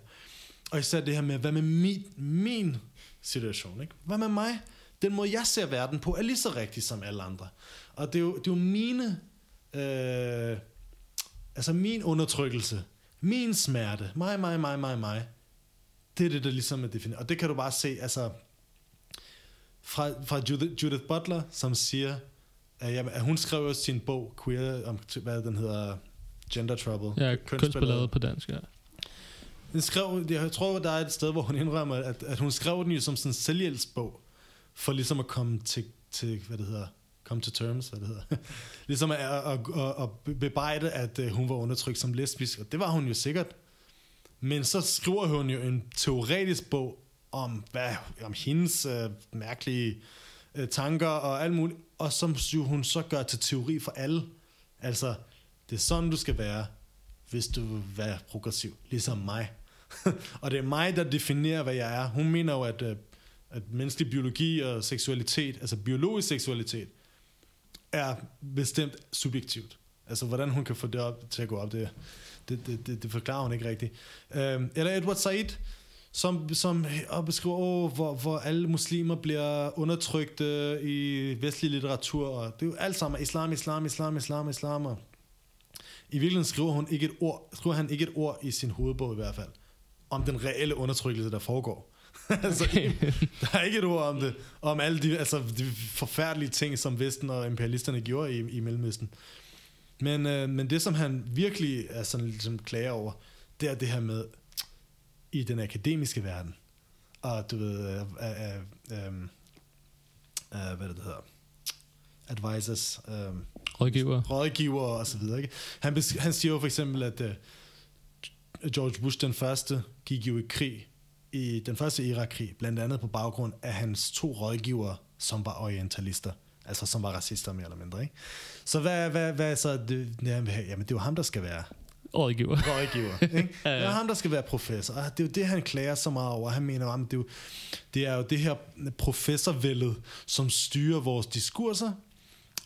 Og især det her med, hvad med min, min situation? Ikke? Hvad med mig? Den måde, jeg ser verden på, er lige så rigtig som alle andre. Og det er jo, det er jo mine... Øh, altså min undertrykkelse, min smerte, mig, mig, mig, mig, mig, det er det, der ligesom er defineret. Og det kan du bare se, altså, fra, fra Judith, Judith Butler, som siger, at, jamen, at hun skrev også sin bog, Queer, om hvad den hedder, Gender Trouble. Ja, kønsballade på dansk, ja. Den skrev, jeg tror, der er et sted, hvor hun indrømmer, at, at hun skrev den jo som sådan en selvhjælpsbog for ligesom at komme til, til hvad det hedder, komme til terms, hvad det hedder. ligesom at, at, at, at bebrejde, at øh, hun var undertrykt som lesbisk, og det var hun jo sikkert. Men så skriver hun jo en teoretisk bog om, hvad, om hendes øh, mærkelige øh, tanker og alt muligt, og som hun så gør til teori for alle. Altså, det er sådan, du skal være. hvis du vil være progressiv, ligesom mig. og det er mig, der definerer, hvad jeg er. Hun mener jo, at, øh, at menneskelig biologi og seksualitet, altså biologisk seksualitet, er bestemt subjektivt. Altså, hvordan hun kan få det op til at gå op, det, det, det, det, det forklarer hun ikke rigtigt. Øhm, eller Edward Said, som, som beskriver, oh, hvor, hvor alle muslimer bliver undertrykt i vestlig litteratur. Og det er jo alt sammen islam, islam, islam, islam, islam. Og I virkeligheden skriver, hun ikke et ord, skriver han ikke et ord i sin hovedbog i hvert fald, om den reelle undertrykkelse, der foregår. altså, okay. der er ikke et ord om det, om alle de, altså, de forfærdelige ting, som Vesten og imperialisterne gjorde i, i Mellemøsten. Men, øh, men det, som han virkelig er sådan, ligesom klager over, det er det her med, i den akademiske verden, og du ved, øh, øh, øh, øh, hvad det hedder, advisors, øh, rådgiver, rådgiver og så videre. Ikke? Han, han siger jo for eksempel, at øh, George Bush den første gik jo i krig, i den første Irak-krig, blandt andet på baggrund af hans to rådgivere, som var orientalister. Altså som var racister mere eller mindre. Ikke? Så hvad, hvad, hvad så det? Jamen, det er jo ham, der skal være rådgiver. Rådgiver. Ikke? ja, ja. Det er ham, der skal være professor. Og det er jo det, han klager så meget over. Han mener, at det er jo det, er jo det her professorvældet, som styrer vores diskurser.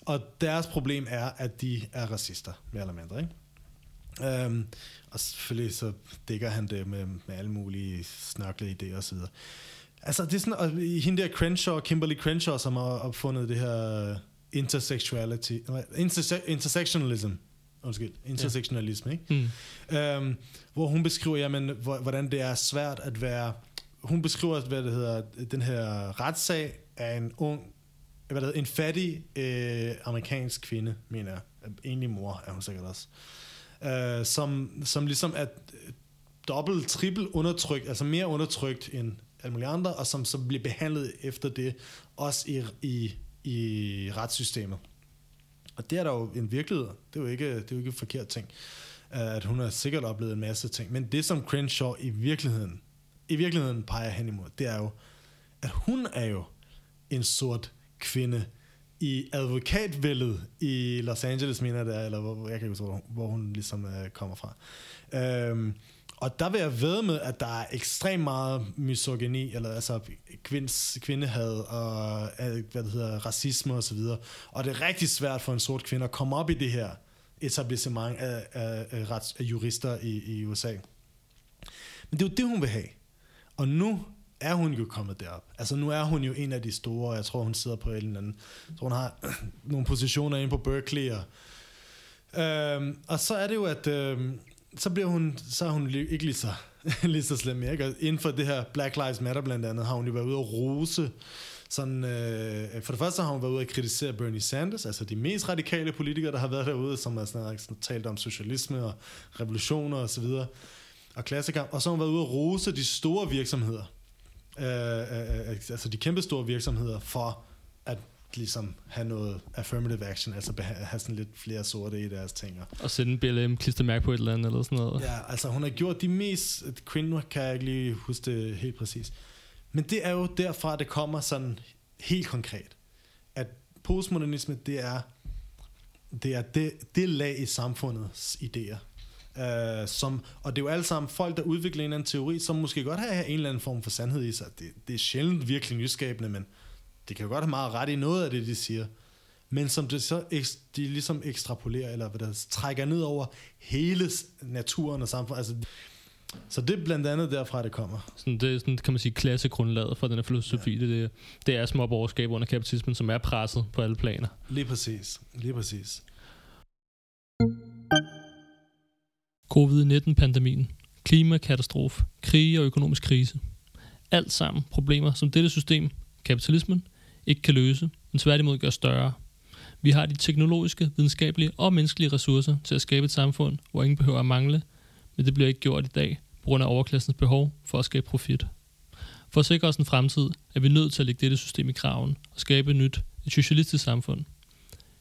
Og deres problem er, at de er racister, mere eller mindre. Ikke? Um, og selvfølgelig så dækker han det med, med alle mulige snørkle idéer osv. Altså, det er sådan, og hende der Crenshaw, Kimberly Crenshaw, som har opfundet det her intersexuality, interse- intersectionalism, undskyld, intersektionalisme, ikke? Mm. Øhm, hvor hun beskriver, jamen, hvordan det er svært at være, hun beskriver, hvad det hedder, den her retssag af en ung, hvad det hedder, en fattig øh, amerikansk kvinde, mener jeg, egentlig mor er hun sikkert også, øh, som, som ligesom er dobbelt, trippel undertrykt, altså mere undertrykt end alle mulige andre, og som så bliver behandlet efter det, også i, i, i retssystemet. Og det er der jo en virkelighed. Det er jo ikke, det er jo ikke en forkert ting. Øh, at hun har sikkert oplevet en masse ting. Men det, som Crenshaw i virkeligheden, i virkeligheden peger hen imod, det er jo, at hun er jo en sort kvinde i advokatvældet i Los Angeles, mener det er, eller hvor, jeg kan ikke huske, hvor hun ligesom øh, kommer fra. Øhm, og der vil jeg ved med, at der er ekstremt meget misogyni, eller altså kvinds, kvindehad og øh, hvad det hedder, racisme osv. Og, og det er rigtig svært for en sort kvinde at komme op i det her etablissement af, af, af, rets, af jurister i, i USA. Men det er jo det, hun vil have. Og nu er hun jo kommet derop. Altså nu er hun jo en af de store, jeg tror hun sidder på en eller anden, Så tror hun har nogle positioner inde på Berkeley. Og, øhm, og så er det jo, at øhm, så bliver hun, så er hun ikke lige så, lige så slem mere. Ikke? Og inden for det her Black Lives Matter blandt andet, har hun jo været ude og rose sådan, øh, for det første har hun været ude at kritisere Bernie Sanders, altså de mest radikale politikere, der har været derude, som har sådan, sådan, talt om socialisme og revolutioner og så videre, og klassekamp. Og så har hun været ude at rose de store virksomheder, øh, øh, øh altså de kæmpe store virksomheder, for ligesom have noget affirmative action, altså have sådan lidt flere sorte i deres ting. Og en BLM klistermærke på et eller andet, eller sådan noget. Ja, altså hun har gjort de mest, kvinder kan jeg ikke lige huske det helt præcis. Men det er jo derfra, det kommer sådan helt konkret. At postmodernisme, det er det, er det, det lag i samfundets idéer. Uh, som, og det er jo alle sammen folk, der udvikler en eller anden teori, som måske godt har en eller anden form for sandhed i sig. Det, det er sjældent virkelig nyskabende, men det kan jo godt have meget ret i noget af det, de siger, men som det så de ligesom ekstrapolerer, eller hvad der trækker ned over hele naturen og samfundet. Altså, så det er blandt andet derfra, det kommer. Sådan, det er sådan, kan man sige, klassegrundlaget for den her filosofi. Ja. Det, det, er små borgerskab under kapitalismen, som er presset på alle planer. Lige præcis. Lige præcis. Covid-19-pandemien, klimakatastrofe, krige og økonomisk krise. Alt sammen problemer, som dette system, kapitalismen, ikke kan løse, men tværtimod gør større. Vi har de teknologiske, videnskabelige og menneskelige ressourcer til at skabe et samfund, hvor ingen behøver at mangle, men det bliver ikke gjort i dag på grund af overklassens behov for at skabe profit. For at sikre os en fremtid, er vi nødt til at lægge dette system i kraven og skabe et nyt, et socialistisk samfund.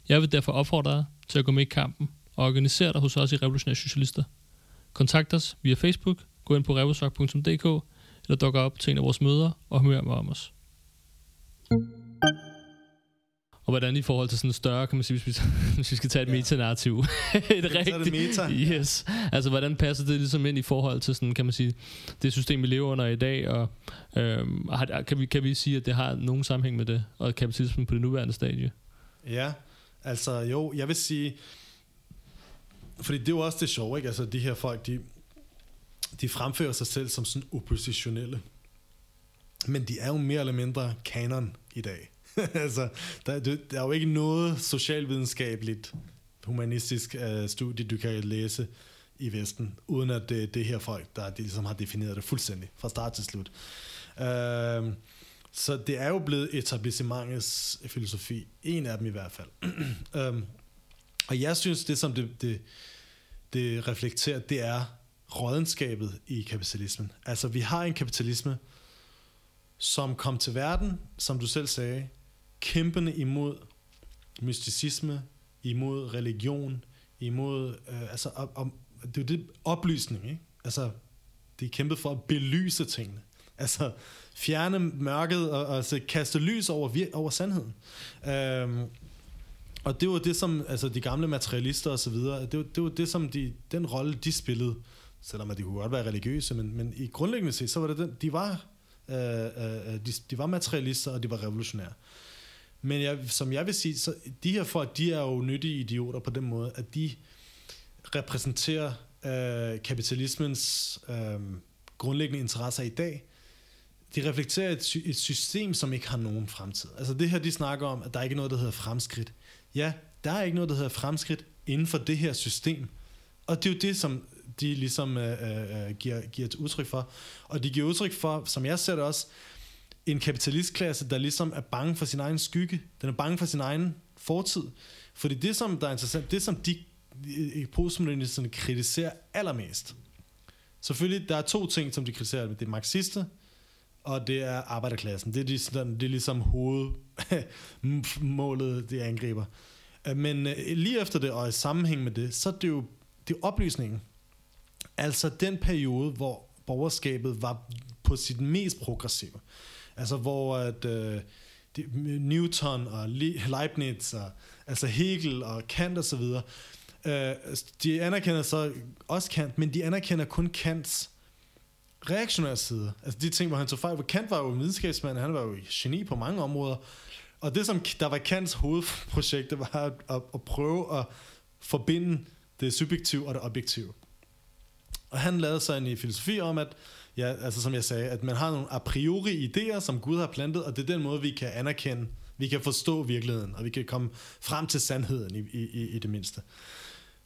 Jeg vil derfor opfordre dig til at gå med i kampen og organisere dig hos os i Revolutionære Socialister. Kontakt os via Facebook, gå ind på revosok.dk eller dukke op til en af vores møder og hør mere om os. Og hvordan i forhold til sådan større, kan man sige, hvis vi, hvis vi skal tage et ja. metanarrativ. et rigtigt, meta. Yes. Altså, hvordan passer det ligesom ind i forhold til sådan, kan man sige, det system, vi lever under i dag, og øhm, har, kan, vi, kan vi sige, at det har nogen sammenhæng med det, og kapitalismen på det nuværende stadie? Ja, altså jo, jeg vil sige, fordi det er jo også det sjove, ikke? Altså, de her folk, de, de fremfører sig selv som sådan oppositionelle. Men de er jo mere eller mindre kanon i dag. altså, der, der er jo ikke noget socialvidenskabeligt, humanistisk uh, studie, du kan læse i Vesten, uden at det, det her folk, der de ligesom har defineret det fuldstændig, fra start til slut. Uh, så det er jo blevet etablissementets filosofi, en af dem i hvert fald. um, og jeg synes, det som det, det, det reflekterer, det er rådenskabet i kapitalismen. Altså, vi har en kapitalisme, som kom til verden, som du selv sagde, kæmpende imod mysticisme, imod religion, imod, øh, altså, om, og, det er jo det oplysning, ikke? Altså, det er kæmpet for at belyse tingene. Altså, fjerne mørket og, og altså, kaste lys over, over sandheden. Øhm, og det var det, som altså, de gamle materialister og så videre, det var, det var det, som de, den rolle, de spillede, selvom at de kunne godt være religiøse, men, men i grundlæggende set, så var det den, de var, Øh, øh, øh, de, de var materialister, og de var revolutionære. Men jeg, som jeg vil sige, så de her folk, de er jo nyttige idioter på den måde, at de repræsenterer øh, kapitalismens øh, grundlæggende interesser i dag. De reflekterer et, et system, som ikke har nogen fremtid. Altså det her, de snakker om, at der er ikke noget, der hedder fremskridt. Ja, der er ikke noget, der hedder fremskridt inden for det her system. Og det er jo det, som de ligesom øh, øh, øh, giver, giver et udtryk for. Og de giver udtryk for, som jeg ser det også, en kapitalistklasse, der ligesom er bange for sin egen skygge. Den er bange for sin egen fortid. Fordi det, som der er interessant, det som de postmodernisterne kritiserer allermest, selvfølgelig, der er to ting, som de kritiserer. Det er marxister, og det er arbejderklassen. Det er, de, det er ligesom hovedmålet, de angriber. Men øh, lige efter det, og i sammenhæng med det, så er det jo det er oplysningen. Altså den periode, hvor borgerskabet var på sit mest progressive. Altså hvor at, øh, Newton og Leibniz og altså Hegel og Kant og så videre, øh, de anerkender så også Kant, men de anerkender kun Kants reaktionære side. Altså de ting, hvor han tog fejl. hvor Kant var jo videnskabsmand, han var jo geni på mange områder. Og det, som der var Kants hovedprojekt, det var at, at, at prøve at forbinde det subjektive og det objektive. Og han lavede sig en øh, filosofi om, at ja, altså som jeg sagde, at man har nogle a priori idéer, som Gud har plantet, og det er den måde, vi kan anerkende, vi kan forstå virkeligheden, og vi kan komme frem til sandheden i, i, i det mindste.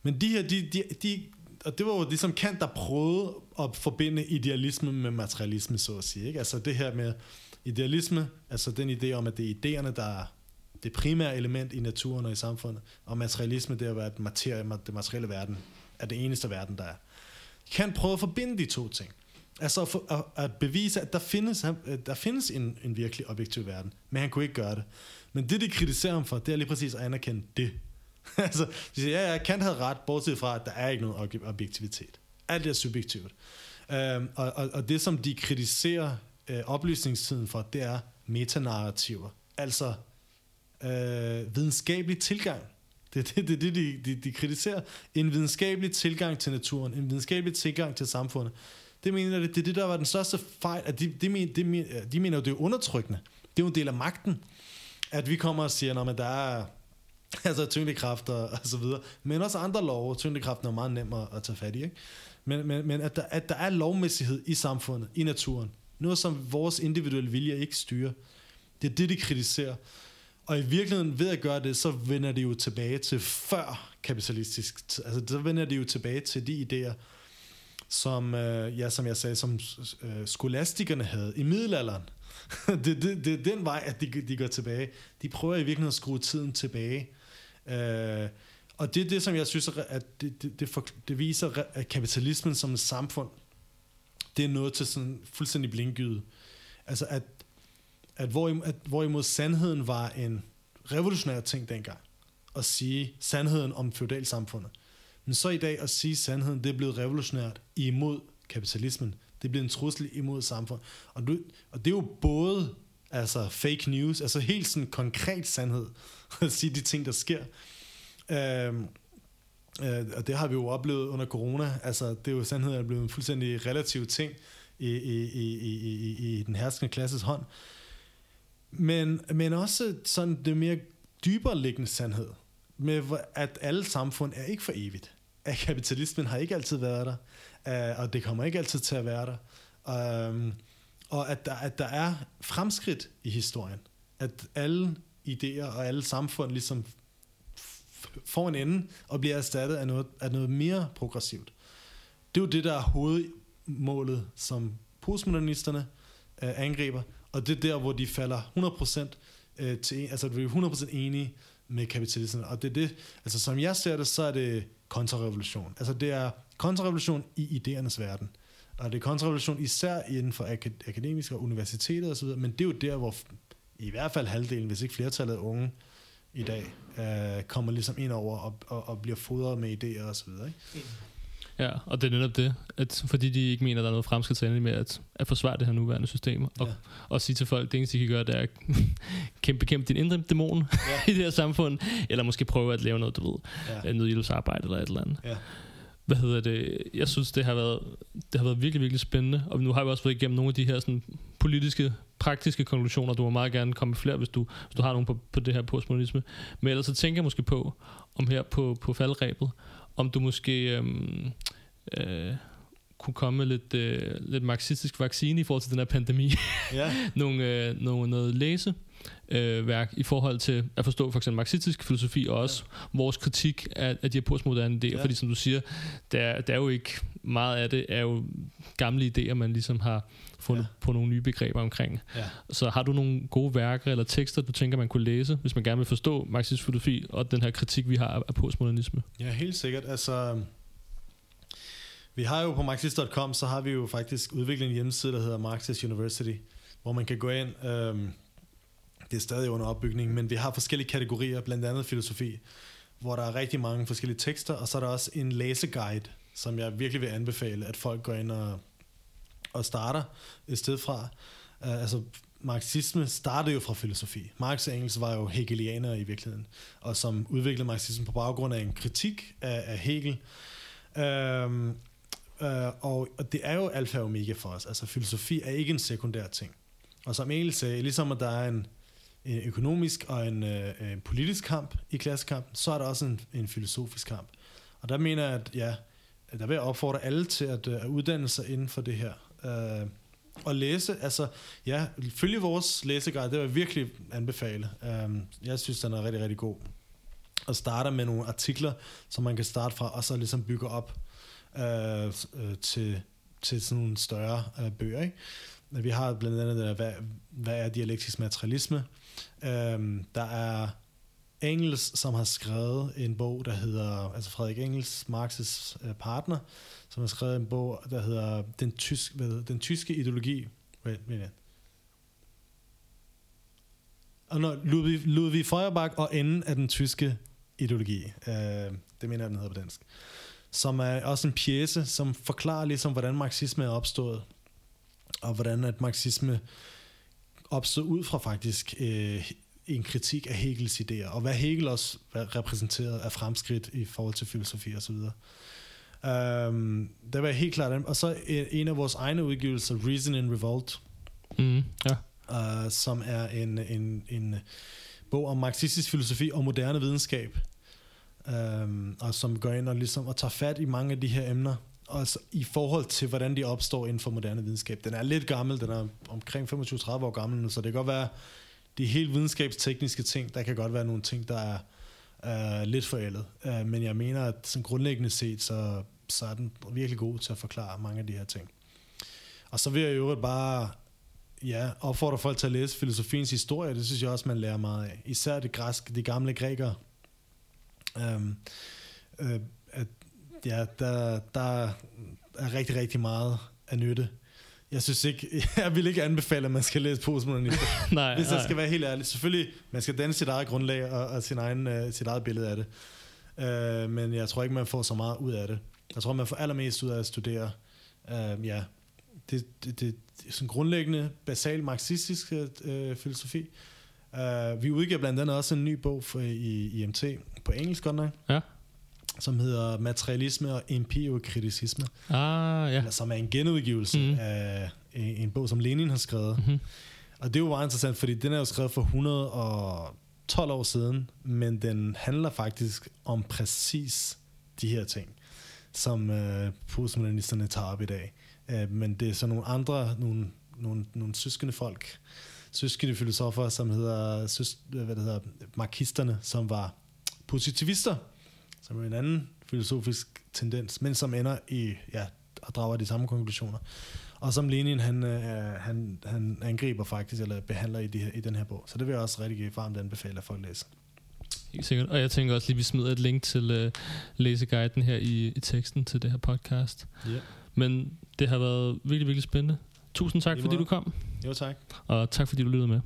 Men de her, de, de, de, og det var jo ligesom Kant, der prøvede at forbinde idealisme med materialisme, så at sige. Ikke? Altså det her med idealisme, altså den idé om, at det er idéerne, der er det primære element i naturen og i samfundet, og materialisme, det er at være, at materie, det materielle verden er det eneste verden, der er kan prøve at forbinde de to ting. Altså at, at, at bevise, at der findes, at der findes en, en virkelig objektiv verden, men han kunne ikke gøre det. Men det, de kritiserer ham for, det er lige præcis at anerkende det. altså, de siger, ja, ja, Kant havde ret, bortset fra, at der er ikke nogen objektivitet. Alt er subjektivt. Øhm, og, og, og det, som de kritiserer øh, oplysningstiden for, det er metanarrativer. Altså øh, videnskabelig tilgang. Det er det, det, det de, de, de kritiserer. En videnskabelig tilgang til naturen, en videnskabelig tilgang til samfundet. Det mener det, det er det, der var den største fejl. At de, de, de, de, de mener jo, det er undertrykkende. Det er jo en del af magten. At vi kommer og siger, at der er altså tyngdekraft og, og så videre. Men også andre love. Tyngdekraften er meget nem at, at tage fat i. Ikke? Men, men, men at, der, at der er lovmæssighed i samfundet, i naturen. Noget, som vores individuelle vilje ikke styrer. Det er det, de kritiserer. Og i virkeligheden, ved at gøre det, så vender det jo tilbage til før kapitalistisk. Altså, så vender det jo tilbage til de idéer, som, øh, ja, som jeg sagde, som øh, skolastikerne havde i middelalderen. det, det, det er den vej, at de, de går tilbage. De prøver i virkeligheden at skrue tiden tilbage. Øh, og det er det, som jeg synes, at det, det, det, for, det viser, at kapitalismen som et samfund, det er noget til sådan fuldstændig blindgyde. Altså at, at, hvor, at hvorimod sandheden var en revolutionær ting dengang, at sige sandheden om feudalsamfundet, men så i dag at sige sandheden, det er blevet revolutionært imod kapitalismen. Det er blevet en trussel imod samfundet. Og, du, og det er jo både altså fake news, altså helt sådan konkret sandhed, at sige de ting, der sker. Øhm, øh, og det har vi jo oplevet under corona, altså det er jo sandheden, der er blevet en fuldstændig relativ ting i, i, i, i, i, i den herskende klasses hånd. Men, men også sådan det mere dybere liggende sandhed, med at alle samfund er ikke for evigt. At kapitalismen har ikke altid været der, øh, og det kommer ikke altid til at være der. Um, og at der, at der er fremskridt i historien. At alle idéer og alle samfund ligesom får en ende og bliver erstattet af noget, af noget mere progressivt. Det er jo det, der er hovedmålet, som postmodernisterne øh, angriber, og det er der, hvor de falder 100% øh, til, altså vi er 100% enige med kapitalismen, og det er det, altså som jeg ser det, så er det kontrarevolution. Altså det er kontrarevolution i idéernes verden. Og det er kontrarevolution især inden for akad- akademiske og universiteter osv., men det er jo der, hvor i hvert fald halvdelen, hvis ikke flertallet af unge i dag, øh, kommer ligesom ind over og, og, og bliver fodret med idéer osv. Ikke? Ja, og det er netop det, at fordi de ikke mener, at der er noget fremskridtsendelig med at, at forsvare det her nuværende system, og, ja. og sige til folk, at det eneste, de kan gøre, det er at kæmpe, bekæmpe din indre dæmon ja. i det her samfund, eller måske prøve at lave noget, du ved, ja. noget hjælpsarbejde eller et eller andet. Ja hvad hedder det, jeg synes, det har været, det har været virkelig, virkelig spændende, og nu har vi også været igennem nogle af de her sådan, politiske, praktiske konklusioner, du må meget gerne komme med flere, hvis du, hvis du har nogle på, på det her postmodernisme, men ellers så tænker jeg måske på, om her på, på faldrebet, om du måske øhm, øh, kunne komme med lidt, øh, lidt marxistisk vaccine i forhold til den her pandemi. Ja. nogle, øh, nogle, noget læse øh, værk i forhold til at forstå for eksempel marxistisk filosofi og også ja. vores kritik af, af de her postmoderne idéer. Ja. Fordi som du siger, der, der er jo ikke meget af det er jo gamle idéer, man ligesom har fundet ja. på nogle nye begreber omkring. Ja. Så har du nogle gode værker eller tekster, du tænker, man kunne læse, hvis man gerne vil forstå marxistisk filosofi og den her kritik, vi har af postmodernisme? Ja, helt sikkert. Altså, vi har jo på marxist.com, så har vi jo faktisk udviklet en hjemmeside, der hedder Marxist University, hvor man kan gå ind, øhm, det er stadig under opbygning, men vi har forskellige kategorier, blandt andet filosofi, hvor der er rigtig mange forskellige tekster, og så er der også en læseguide, som jeg virkelig vil anbefale, at folk går ind og, og starter et sted fra. Uh, altså, marxisme startede jo fra filosofi. Marx og Engels var jo hegelianere i virkeligheden, og som udviklede marxismen på baggrund af en kritik af, af Hegel. Uh, uh, og, og det er jo alfa og omega for os. Altså, filosofi er ikke en sekundær ting. Og som Engels sagde, ligesom at der er en, en økonomisk og en, øh, en politisk kamp i klassekampen, så er der også en, en filosofisk kamp. Og der mener jeg, at ja, der vil jeg opfordre alle til at, øh, at uddanne sig inden for det her. Øh, og læse, altså ja, følge vores læseguide, det vil jeg virkelig anbefale. Øh, jeg synes, den er rigtig, rigtig god. Og starter med nogle artikler, som man kan starte fra, og så ligesom bygge op øh, øh, til, til sådan nogle større øh, bøger. Ikke? Vi har blandt andet, der, hvad, hvad er dialektisk materialisme? Øhm, der er Engels, som har skrevet en bog, der hedder, altså Frederik Engels, Marx's øh, partner, som har skrevet en bog, der hedder Den, tysk, hvad, den tyske ideologi. Wait, wait, Og når Ludwig, Ludwig Feuerbach og enden af den tyske ideologi. Øh, det mener jeg, den hedder på dansk. Som er også en pjæse, som forklarer ligesom, hvordan marxisme er opstået og hvordan at marxisme opstod ud fra faktisk øh, en kritik af Hegels idéer, og hvad Hegel også repræsenterede af fremskridt i forhold til filosofi osv. Um, det var helt klart, og så en af vores egne udgivelser, Reason in Revolt, mm, ja. uh, som er en, en, en bog om marxistisk filosofi og moderne videnskab, um, og som går ind og, ligesom, og tager fat i mange af de her emner, også i forhold til, hvordan de opstår inden for moderne videnskab. Den er lidt gammel, den er omkring 25-30 år gammel så det kan godt være, de helt videnskabstekniske ting, der kan godt være nogle ting, der er uh, lidt forældet. Uh, men jeg mener, at sådan grundlæggende set, så, så er den virkelig god til at forklare mange af de her ting. Og så vil jeg jo bare ja, opfordre folk til at læse filosofiens historie. Det synes jeg også, man lærer meget af. Især det græske, de gamle grækere. Um, uh, ja, der, der er rigtig, rigtig meget af nytte. Jeg synes ikke, jeg vil ikke anbefale, at man skal læse postmodernister. nej, Hvis jeg nej. skal være helt ærlig. Selvfølgelig, man skal danne sit eget grundlag og, og sin egen, uh, sit eget billede af det. Uh, men jeg tror ikke, man får så meget ud af det. Jeg tror, man får allermest ud af at studere uh, ja, det, det, det, det er sådan grundlæggende, basal marxistisk øh, filosofi. Uh, vi udgiver blandt andet også en ny bog for, i IMT, på engelsk godt nok, Ja. Som hedder Materialisme og Empirokritisisme, Ah, ja. eller som er en genudgivelse mm. af en, en bog, som Lenin har skrevet. Mm-hmm. Og det er jo meget interessant, fordi den er jo skrevet for 112 år siden, men den handler faktisk om præcis de her ting, som øh, postmodernisterne tager op i dag. Øh, men det er så nogle andre, nogle, nogle, nogle søskende folk, søskende filosofer, som hedder, søs, hvad det hedder, marxisterne, som var positivister, som er en anden filosofisk tendens, men som ender i, ja, og drager de samme konklusioner. Og som Lenin, han, øh, han, han angriber faktisk, eller behandler i, de her, i den her bog. Så det vil jeg også rigtig varmt anbefale, at folk læser. Helt sikkert. Og jeg tænker også lige, at vi smider et link til øh, læseguiden her i, i teksten til det her podcast. Ja. Men det har været virkelig, virkelig spændende. Tusind tak, fordi du kom, Jo, tak. og tak fordi du lyttede med.